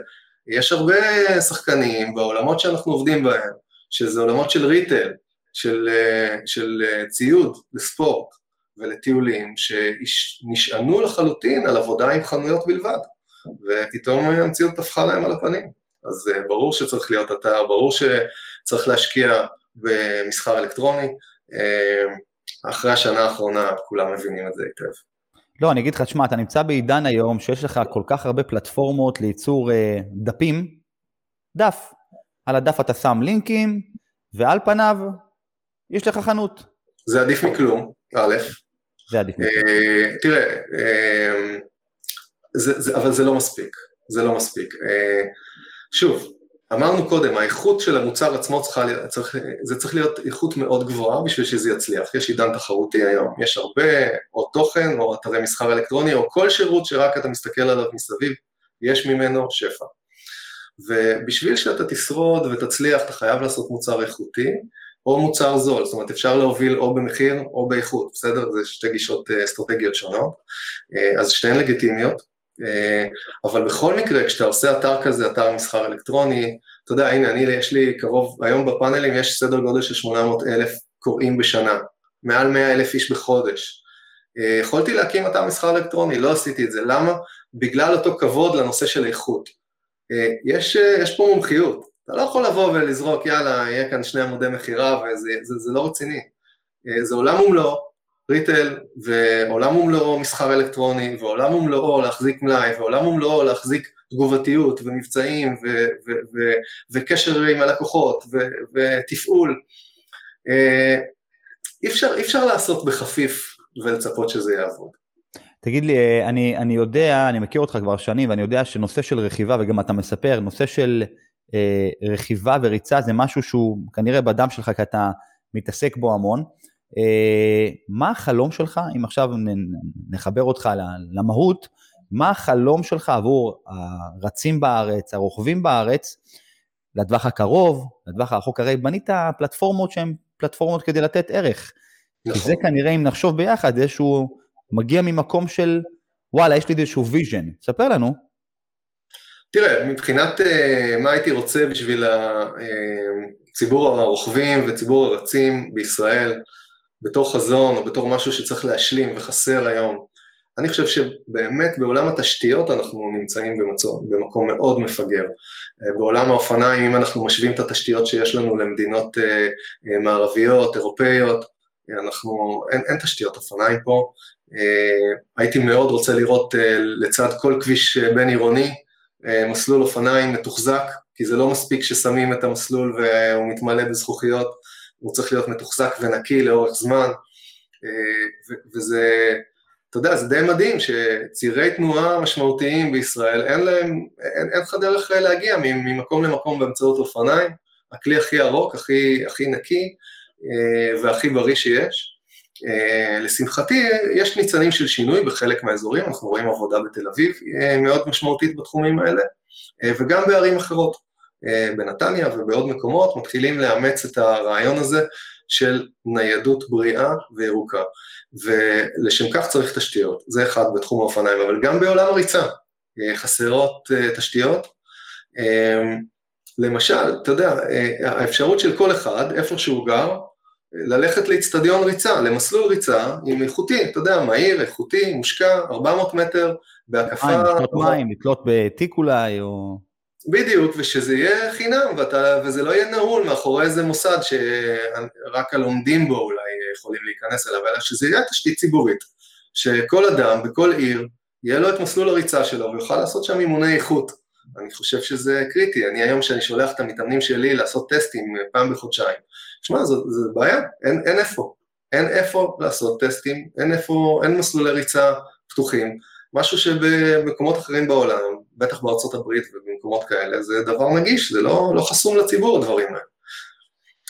יש הרבה שחקנים בעולמות שאנחנו עובדים בהם, שזה עולמות של ריטל, של, אה, של אה, ציוד לספורט ולטיולים, שנשענו לחלוטין על עבודה עם חנויות בלבד. ופתאום המציאות טפחה להם על הפנים. אז ברור שצריך להיות אתר, ברור שצריך להשקיע במסחר אלקטרוני. אה, אחרי השנה האחרונה כולם מבינים את זה היטב. לא, אני אגיד לך, תשמע, אתה נמצא בעידן היום שיש לך כל כך הרבה פלטפורמות לייצור אה, דפים, דף. על הדף אתה שם לינקים, ועל פניו יש לך חנות. זה עדיף מכלום, א', זה עדיף מכלום. תראה, זה, זה, אבל זה לא מספיק, זה לא מספיק. אה, שוב, אמרנו קודם, האיכות של המוצר עצמו צריכה, צריך, זה צריך להיות איכות מאוד גבוהה בשביל שזה יצליח. יש עידן תחרותי היום, יש הרבה, או תוכן, או אתרי מסחר אלקטרוני, או כל שירות שרק אתה מסתכל עליו מסביב, יש ממנו שפע. ובשביל שאתה תשרוד ותצליח, אתה חייב לעשות מוצר איכותי, או מוצר זול, זאת אומרת אפשר להוביל או במחיר או באיכות, בסדר? זה שתי גישות אה, אסטרטגיות שונות, אה, אז שתיהן לגיטימיות, אבל בכל מקרה כשאתה עושה אתר כזה, אתר מסחר אלקטרוני, אתה יודע, הנה, אני, יש לי קרוב, היום בפאנלים יש סדר גודל של 800 אלף קוראים בשנה, מעל 100 אלף איש בחודש. יכולתי להקים אתר מסחר אלקטרוני, לא עשיתי את זה, למה? בגלל אותו כבוד לנושא של איכות. יש, יש פה מומחיות, אתה לא יכול לבוא ולזרוק, יאללה, יהיה כאן שני עמודי מכירה וזה זה, זה לא רציני. אה, זה עולם ומלואו, ריטל, ועולם ומלואו מסחר אלקטרוני, ועולם ומלואו להחזיק מלאי, ועולם ומלואו להחזיק תגובתיות ומבצעים ו- ו- ו- וקשר עם הלקוחות ותפעול. אה, אי אפשר, אי אפשר לעשות בחפיף ולצפות שזה יעבוד. תגיד לי, אה, אני, אני יודע, אני מכיר אותך כבר שנים, ואני יודע שנושא של רכיבה, וגם אתה מספר, נושא של אה, רכיבה וריצה זה משהו שהוא כנראה בדם שלך, כי אתה מתעסק בו המון. אה, מה החלום שלך, אם עכשיו נחבר אותך למהות, מה החלום שלך עבור הרצים בארץ, הרוכבים בארץ, לטווח הקרוב, לטווח הרחוק, הרי בנית פלטפורמות שהן פלטפורמות כדי לתת ערך. נכון. כי זה כנראה, אם נחשוב ביחד, איזשהו, מגיע ממקום של, וואלה, יש לי איזשהו vision. ספר לנו. תראה, מבחינת uh, מה הייתי רוצה בשביל הציבור אה, הרוכבים וציבור הרצים בישראל, בתור חזון או בתור משהו שצריך להשלים וחסר היום, אני חושב שבאמת בעולם התשתיות אנחנו נמצאים במצוא, במקום מאוד מפגר. Uh, בעולם האופניים, אם אנחנו משווים את התשתיות שיש לנו למדינות uh, uh, מערביות, אירופאיות, אנחנו, אין, אין תשתיות אופניים פה. הייתי מאוד רוצה לראות לצד כל כביש בין עירוני, אה, מסלול אופניים מתוחזק, כי זה לא מספיק ששמים את המסלול והוא מתמלא בזכוכיות, הוא צריך להיות מתוחזק ונקי לאורך זמן, אה, וזה, אתה יודע, זה די מדהים שצירי תנועה משמעותיים בישראל, אין להם, אין, אין לך דרך להגיע ממקום למקום באמצעות אופניים, הכלי הכי ארוך, הכי, הכי נקי אה, והכי בריא שיש. לשמחתי, יש ניצנים של שינוי בחלק מהאזורים, אנחנו רואים עבודה בתל אביב מאוד משמעותית בתחומים האלה, וגם בערים אחרות, בנתניה ובעוד מקומות, מתחילים לאמץ את הרעיון הזה של ניידות בריאה וירוקה, ולשם כך צריך תשתיות, זה אחד בתחום האופניים, אבל גם בעולם הריצה, uh, חסרות uh, תשתיות. למשל, אתה יודע, האפשרות של כל אחד, איפה שהוא גר, ללכת לאיצטדיון ריצה, למסלול ריצה עם איכותי, אתה יודע, מהיר, איכותי, מושקע, 400 מטר, בהקפה... מים, לתלות מים, לתלות בתיק אולי, או... בדיוק, ושזה יהיה חינם, ואתה, וזה לא יהיה נעול מאחורי איזה מוסד שרק הלומדים בו אולי יכולים להיכנס אליו, אלא שזה יהיה תשתית ציבורית, שכל אדם בכל עיר, יהיה לו את מסלול הריצה שלו ויוכל לעשות שם אימוני איכות. אני חושב שזה קריטי, אני היום כשאני שולח את המתאמנים שלי לעשות טסטים פעם בחודשיים, שמע, זו, זו בעיה, אין, אין איפה, אין איפה לעשות טסטים, אין איפה, אין מסלולי ריצה פתוחים, משהו שבמקומות אחרים בעולם, בטח בארצות הברית ובמקומות כאלה, זה דבר נגיש, זה לא, לא חסום לציבור הדברים האלה.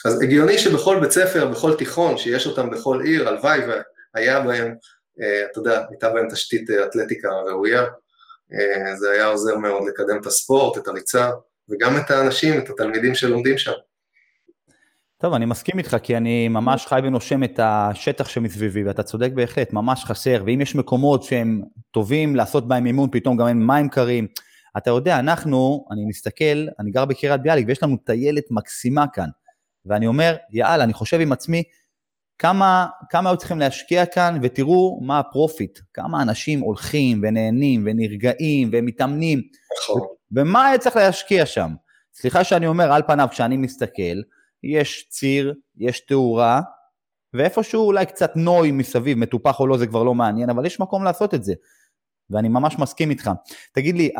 אז הגיוני שבכל בית ספר, בכל תיכון, שיש אותם בכל עיר, הלוואי והיה בהם, אה, אתה יודע, הייתה בהם תשתית אה, אתלטיקה ראויה, אה, זה היה עוזר מאוד לקדם את הספורט, את הריצה, וגם את האנשים, את התלמידים שלומדים שם. טוב, אני מסכים איתך, כי אני ממש חי ונושם את השטח שמסביבי, ואתה צודק בהחלט, ממש חסר, ואם יש מקומות שהם טובים לעשות בהם אימון, פתאום גם אין מים קרים. אתה יודע, אנחנו, אני מסתכל, אני גר בקריית ביאליק, ויש לנו טיילת מקסימה כאן, ואני אומר, יאללה, אני חושב עם עצמי, כמה, כמה היו צריכים להשקיע כאן, ותראו מה ה profit, כמה אנשים הולכים ונהנים ונרגעים ומתאמנים, נכון. ומה היה צריך להשקיע שם. סליחה שאני אומר, על פניו, כשאני מסתכל, יש ציר, יש תאורה, ואיפשהו אולי קצת נוי מסביב, מטופח או לא, זה כבר לא מעניין, אבל יש מקום לעשות את זה. ואני ממש מסכים איתך. תגיד לי,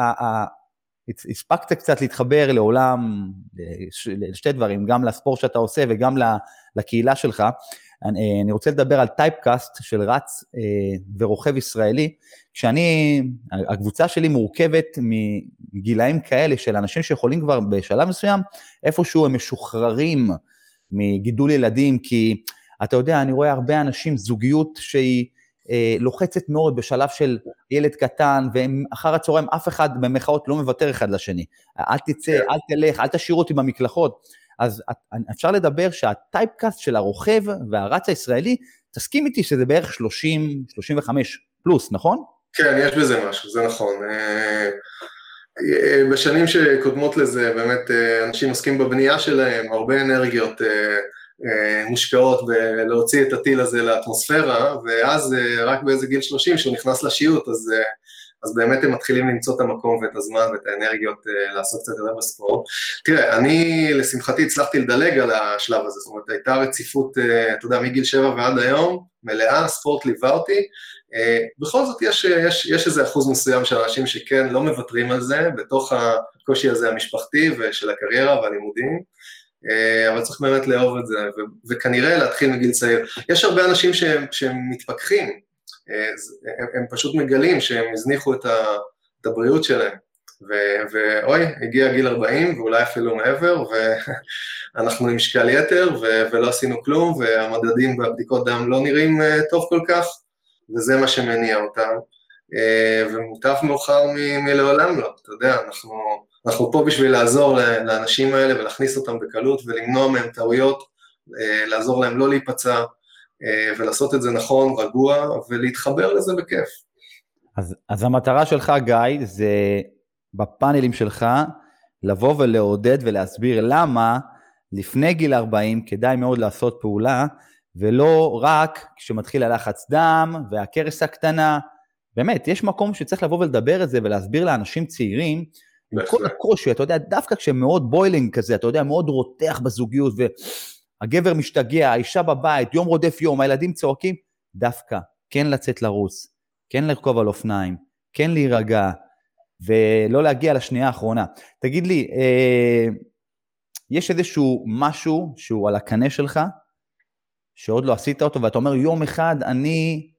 הספקת קצת להתחבר לעולם, לשתי דברים, גם לספורט שאתה עושה וגם לקהילה שלך. אני, רוצה לדבר על טייפקאסט של רץ אה, ורוכב ישראלי, כשאני, הקבוצה שלי מורכבת מגילאים כאלה של אנשים שיכולים כבר בשלב מסוים, איפשהו הם משוחררים מגידול ילדים, כי אתה יודע, אני רואה הרבה אנשים, זוגיות שהיא לוחצת מאוד בשלב של ילד קטן, ואחר הצהריים אף אחד במחאות לא מוותר אחד לשני. אל תצא, כן. אל תלך, אל תשאיר אותי במקלחות. אז אפשר לדבר שהטייפקאסט של הרוכב והרץ הישראלי, תסכים איתי שזה בערך 30, 35 פלוס, נכון? כן, יש בזה משהו, זה נכון. אה, אה, בשנים שקודמות לזה, באמת אנשים עוסקים בבנייה שלהם, הרבה אנרגיות מושקעות בלהוציא את הטיל הזה לאטמוספירה, ואז רק באיזה גיל 30, שהוא נכנס לשיעוט, אז אז באמת הם מתחילים למצוא את המקום ואת הזמן ואת האנרגיות לעשות קצת יותר בספורט. תראה, אני לשמחתי הצלחתי לדלג על השלב הזה, זאת אומרת הייתה רציפות, אתה יודע, מגיל שבע ועד היום, מלאה, הספורט ליווה אותי. בכל זאת יש, יש, יש איזה אחוז מסוים של אנשים שכן לא מוותרים על זה, בתוך הקושי הזה המשפחתי ושל הקריירה והלימודים. Uh, אבל צריך באמת לאהוב את זה, ו- וכנראה להתחיל מגיל צעיר. יש הרבה אנשים שהם, שהם מתפכחים, הם, הם פשוט מגלים שהם הזניחו את, ה, את הבריאות שלהם. ואוי, הגיע גיל 40 ואולי אפילו מעבר, ואנחנו עם משקל יתר ו- ולא עשינו כלום, והמדדים והבדיקות דם לא נראים uh, טוב כל כך, וזה מה שמניע אותם. ומוטב מאוחר מלעולם לא, אתה יודע, אנחנו, אנחנו פה בשביל לעזור לאנשים האלה ולהכניס אותם בקלות ולמנוע מהם טעויות, uh, לעזור להם לא להיפצע, אה, ולעשות את זה נכון, רגוע, ולהתחבר לזה בכיף. אז, אז המטרה שלך, גיא, זה בפאנלים שלך לבוא ולעודד ולהסביר למה לפני גיל 40 כדאי מאוד לעשות פעולה, ולא רק כשמתחיל הלחץ דם והכרס הקטנה. באמת, יש מקום שצריך לבוא ולדבר את זה ולהסביר לאנשים צעירים, עם כל הקושי, אתה יודע, דווקא כשהם מאוד boiling כזה, אתה יודע, מאוד רותח בזוגיות, ו... הגבר משתגע, האישה בבית, יום רודף יום, הילדים צועקים, דווקא כן לצאת לרוץ, כן לרכוב על אופניים, כן להירגע, ולא להגיע לשנייה האחרונה. תגיד לי, אה, יש איזשהו משהו שהוא על הקנה שלך, שעוד לא עשית אותו, ואתה אומר, יום אחד אני,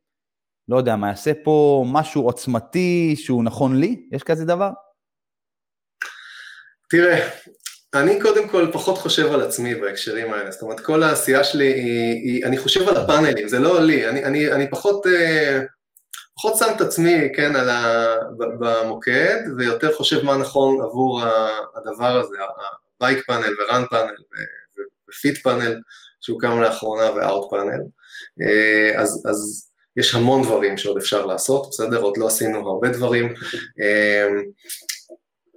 לא יודע מה, אעשה פה משהו עוצמתי שהוא נכון לי? יש כזה דבר? תראה, אני קודם כל פחות חושב על עצמי בהקשרים האלה, זאת אומרת כל העשייה שלי היא, היא אני חושב על הפאנלים, זה לא לי, אני, אני, אני פחות, אה, פחות שם את עצמי, כן, על ה, במוקד, ויותר חושב מה נכון עבור הדבר הזה, ה Bike Panel ו Run Panel ו Fit Panel, שהוקם לאחרונה ו Art Panel, אה, אז, אז יש המון דברים שעוד אפשר לעשות, בסדר? עוד לא עשינו הרבה דברים.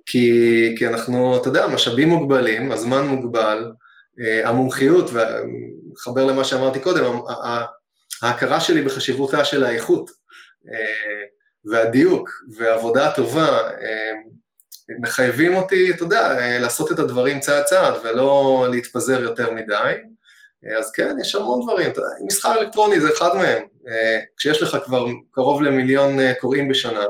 כי, כי אנחנו, אתה יודע, משאבים מוגבלים, הזמן מוגבל, אה, המומחיות, ומחבר למה שאמרתי קודם, ההכרה שלי בחשיבותה של האיכות אה, והדיוק והעבודה הטובה אה, מחייבים אותי, אתה יודע, לעשות את הדברים צעד צעד ולא להתפזר יותר מדי. אז כן, יש המון דברים, מסחר אלקטרוני זה אחד מהם. כשיש לך כבר קרוב למיליון קוראים בשנה,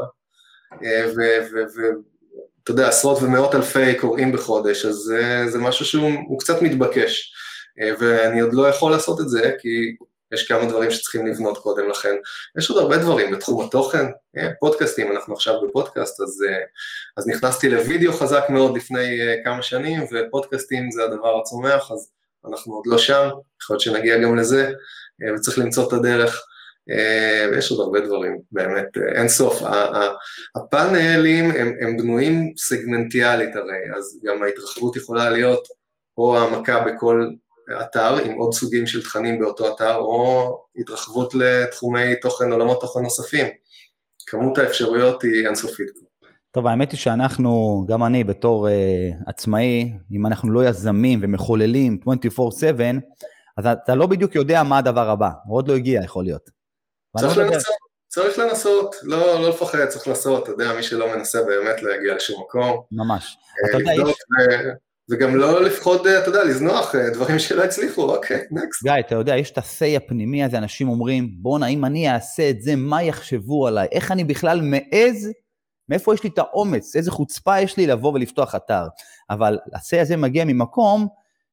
אתה יודע, עשרות ומאות אלפי קוראים בחודש, אז זה, זה משהו שהוא קצת מתבקש. אה, ואני עוד לא יכול לעשות את זה, כי יש כמה דברים שצריכים לבנות קודם לכן. יש עוד הרבה דברים בתחום התוכן, אה, פודקאסטים, אנחנו עכשיו בפודקאסט, אז, אה, אז נכנסתי לוידאו חזק מאוד לפני כמה שנים, ופודקאסטים זה הדבר הצומח, אז אנחנו עוד לא שם, יכול להיות שנגיע גם לזה, וצריך למצוא את הדרך. אה, ויש עוד הרבה דברים, באמת, אה, אין סוף. הפאנלים הם, הם בנויים סגמנטיאלית הרי, אז גם ההתרחבות יכולה להיות או העמקה בכל אתר עם עוד סוגים של תכנים באותו אתר, או התרחבות לתחומי תוכן, עולמות תוכן נוספים. כמות האפשרויות היא אינסופית. טוב, האמת היא שאנחנו, גם אני בתור uh, עצמאי, אם אנחנו לא יזמים ומחוללים 24/7, אז אתה לא בדיוק יודע מה הדבר הבא, הוא עוד לא הגיע יכול להיות. צריך לנסות, צריך לנסות, לא, לא לפחד, צריך לנסות, אתה יודע, מי שלא מנסה באמת לא יגיע לשום מקום. ממש. אה, אתה יודע, יש... וגם לא לפחות, אתה יודע, לזנוח אה, דברים שלא הצליחו, אוקיי, נקסט. גיא, אתה יודע, יש את ה-say הפנימי הזה, אנשים אומרים, בואנה, אם אני אעשה את זה, מה יחשבו עליי? איך אני בכלל מעז? מאיפה יש לי את האומץ? איזה חוצפה יש לי לבוא ולפתוח אתר? אבל ה-say הזה מגיע ממקום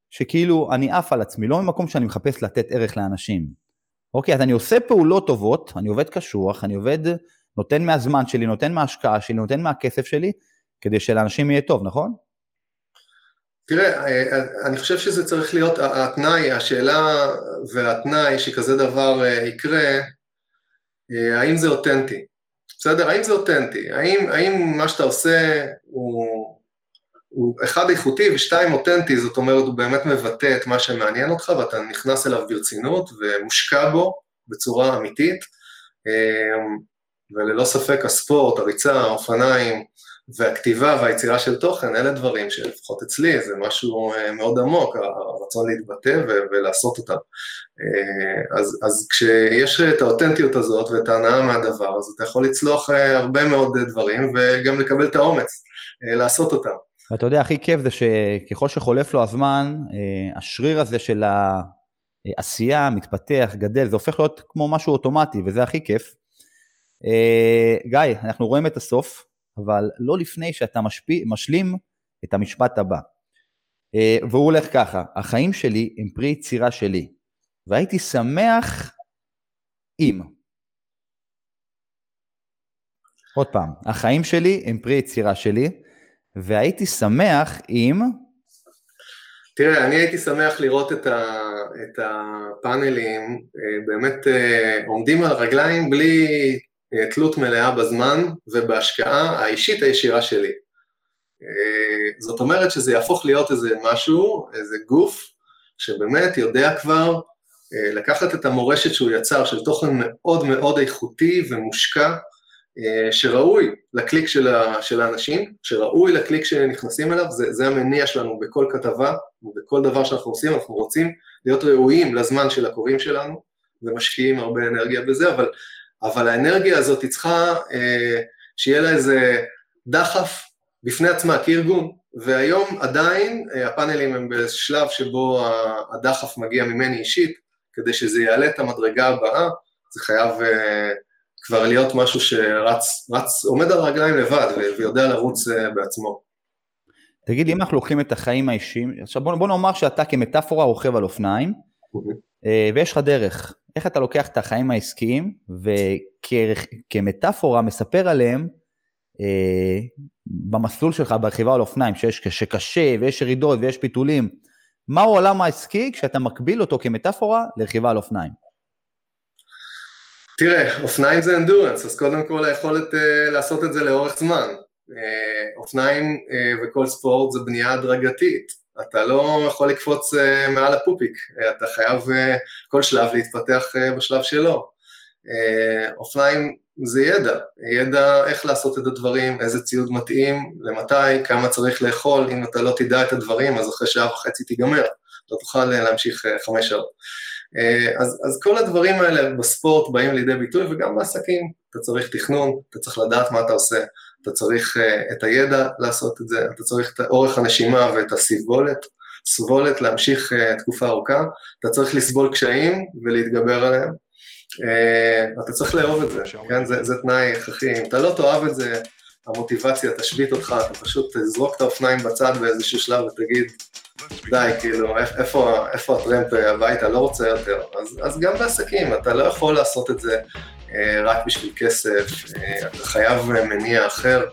שכאילו אני עף על עצמי, לא ממקום שאני מחפש לתת ערך לאנשים. אוקיי, אז אני עושה פעולות טובות, אני עובד קשוח, אני עובד, נותן מהזמן שלי, נותן מההשקעה שלי, נותן מהכסף שלי, כדי שלאנשים יהיה טוב, נכון? תראה, אני חושב שזה צריך להיות התנאי, השאלה והתנאי שכזה דבר אה, יקרה, אה, האם זה אותנטי, בסדר? האם זה אותנטי? האם, האם מה שאתה עושה הוא, הוא אחד איכותי ושתיים אותנטי, זאת אומרת הוא באמת מבטא את מה שמעניין אותך ואתה נכנס אליו ברצינות ומושקע בו בצורה אמיתית, וללא ספק הספורט, הריצה, האופניים, והכתיבה והיצירה של תוכן, אלה דברים שלפחות אצלי זה משהו אה, מאוד עמוק, הרצון להתבטא ולעשות אותם. אה, אז, אז כשיש את האותנטיות הזאת ואת ההנאה מהדבר, אז אתה יכול לצלוח אה, הרבה מאוד דברים וגם לקבל את האומץ לעשות אותם. ואתה יודע, הכי כיף זה שככל שחולף לו הזמן, השריר הזה של העשייה מתפתח, גדל, זה הופך להיות כמו משהו אוטומטי, וזה הכי כיף. גיא, אנחנו רואים את הסוף. אבל לא לפני שאתה משפיע, משלים את המשפט הבא. אה, והוא הולך ככה, החיים שלי הם פרי יצירה שלי, והייתי שמח אם. עוד פעם, החיים שלי הם פרי יצירה שלי, והייתי שמח אם... תראה, אני הייתי שמח לראות את, ה, את הפאנלים אה, באמת אה, עומדים על רגליים בלי אה, תלות מלאה בזמן ובהשקעה האישית הישירה שלי. זאת אומרת שזה יהפוך להיות איזה משהו, איזה גוף, שבאמת יודע כבר לקחת את המורשת שהוא יצר, של תוכן מאוד מאוד איכותי ומושקע, שראוי לקליק של, האנשים, שראוי לקליק שנכנסים אליו, זה, זה המניע שלנו בכל כתבה ובכל דבר שאנחנו עושים, אנחנו רוצים להיות ראויים לזמן של הקוראים שלנו ומשקיעים הרבה אנרגיה בזה, אבל אבל האנרגיה הזאת צריכה אה, שיהיה לה איזה דחף בפני עצמה כארגון, והיום עדיין אה, הפאנלים הם בשלב שבו הדחף מגיע ממני אישית, כדי שזה יעלה את המדרגה הבאה, זה חייב אה, כבר להיות משהו שרץ, רץ, עומד על הרגליים לבד ויודע לרוץ אה, בעצמו. תגיד לי, אם אנחנו לוקחים את החיים האישיים, עכשיו בוא, בוא נאמר שאתה כמטאפורה רוכב על אופניים, אה, ויש לך דרך, איך אתה לוקח את החיים העסקיים וכמטאפורה מספר עליהם אה, במסלול שלך ברכיבה על אופניים, שיש, שקשה ויש ירידות ויש פיתולים. מהו העולם העסקי כשאתה מקביל אותו כמטאפורה לרכיבה על אופניים? תראה, אופניים זה אנדורנס, אז קודם כל היכולת uh, לעשות את זה לאורך זמן. Uh, אופניים uh, וכל ספורט זה בנייה הדרגתית. אתה לא יכול לקפוץ uh, מעל הפופיק, uh, אתה חייב uh, כל שלב להתפתח uh, בשלב שלו. Uh, אופניים זה ידע, ידע איך לעשות את הדברים, איזה ציוד מתאים, למתי, כמה צריך לאכול, אם אתה לא תדע את הדברים אז אחרי שעה וחצי תיגמר, לא תוכל להמשיך uh, חמש שעות. Uh, אז, אז כל הדברים האלה בספורט באים לידי ביטוי וגם בעסקים, אתה צריך תכנון, אתה צריך לדעת מה אתה עושה, אתה צריך uh, את הידע לעשות את זה, אתה צריך את אורך הנשימה ואת הסיבולת, סבולת להמשיך uh, תקופה ארוכה, אתה צריך לסבול קשיים ולהתגבר עליהם, אתה צריך לאהוב את זה, כן? זה, זה תנאי הכרחי, אם אתה לא תאהב את זה, המוטיבציה תשבית אותך, אתה פשוט תזרוק את האופניים בצד באיזשהו שלב ותגיד, די, כאילו, איפה, איפה הטרמפ הביתה, לא רוצה יותר. אז, אז גם בעסקים, אתה לא יכול לעשות את זה אה, רק בשביל כסף, אה, אתה חייב מניע אחר,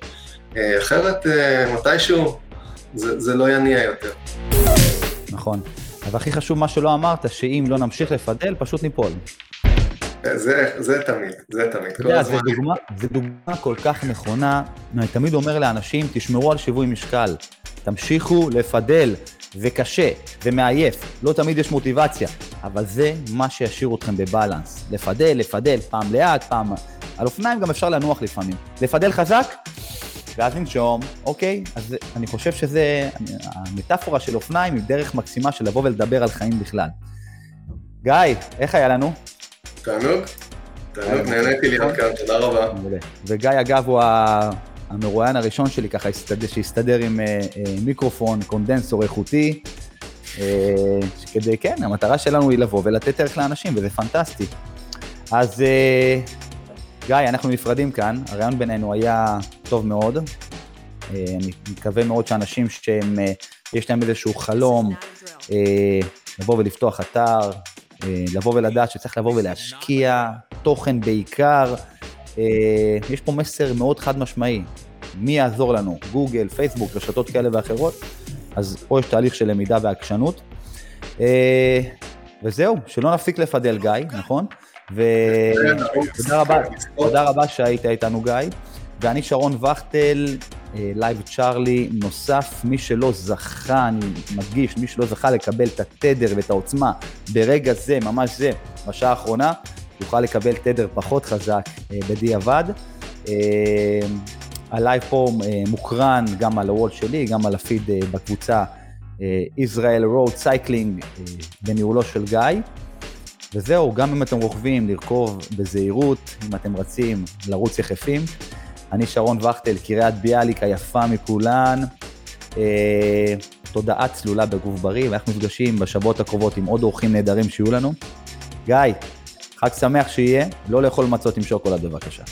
אה, אחרת מתישהו זה, זה לא יניע יותר. נכון. אבל הכי חשוב מה שלא אמרת, שאם לא נמשיך לפדל, פשוט ניפול. זה, זה תמיד, זה תמיד, כל יודע. זו דוגמה, דוגמה כל כך נכונה, אני תמיד אומר לאנשים, תשמרו על שיווי משקל, תמשיכו לפדל, זה קשה, זה מעייף, לא תמיד יש מוטיבציה, אבל זה מה שישאיר אתכם בבלנס. לפדל, לפדל, פעם לאט, פעם... על אופניים גם אפשר לנוח לפעמים. לפדל חזק, ואז לנשום, אוקיי? אז אני חושב שזה, המטאפורה של אופניים היא דרך מקסימה של לבוא ולדבר על חיים בכלל. גיא, איך היה לנו? תענוג, תענוג, נהניתי להיות כאן, תודה רבה. וגיא, אגב, הוא המרואיין הראשון שלי ככה שהסתדר עם אה, אה, מיקרופון, קונדנסור איכותי, אה, כדי, כן, המטרה שלנו היא לבוא ולתת ערך לאנשים, וזה פנטסטי. אז גיא, אנחנו נפרדים כאן, הרעיון בינינו היה טוב מאוד. אני מקווה מאוד שאנשים שהם, יש להם איזשהו חלום, לבוא ולפתוח אתר, לבוא ולדעת שצריך לבוא ולהשקיע, תוכן בעיקר, יש פה מסר מאוד חד משמעי. מי יעזור לנו? גוגל, פייסבוק, רשתות כאלה ואחרות. אז פה יש תהליך של למידה ועקשנות. אה, וזהו, שלא נפסיק לפדל גיא, נכון? ותודה רבה, תודה רבה שהיית איתנו גיא. ואני שרון וכטל, live צ'ארלי נוסף, מי שלא זכה, אני מדגיש, מי שלא זכה לקבל את התדר ואת העוצמה ברגע זה, ממש זה, בשעה האחרונה, יוכל לקבל תדר פחות חזק בדיעבד. ה live פה מוקרן גם על ה wall שלי, גם על הפיד בקבוצה Israel Road Cycling בניהולו של גיא. וזהו, גם אם אתם רוכבים, לרכוב בזהירות, אם אתם רצים, לרוץ יחפים. אני שרון וכטל, קריית ביאליק היפה מכולן. אה, תודעה צלולה בגוף בריא, ואנחנו נפגשים בשבועות הקרובות עם עוד אורחים נהדרים שיהיו לנו. גיא, חג שמח שיהיה, לא לאכול מצות עם שוקולד בבקשה.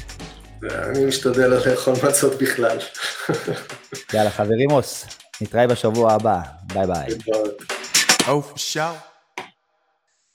אני משתדל לא לאכול מצות בכלל. יאללה, חברים, נתראה בשבוע הבא. ביי ביי. Oh, for sure.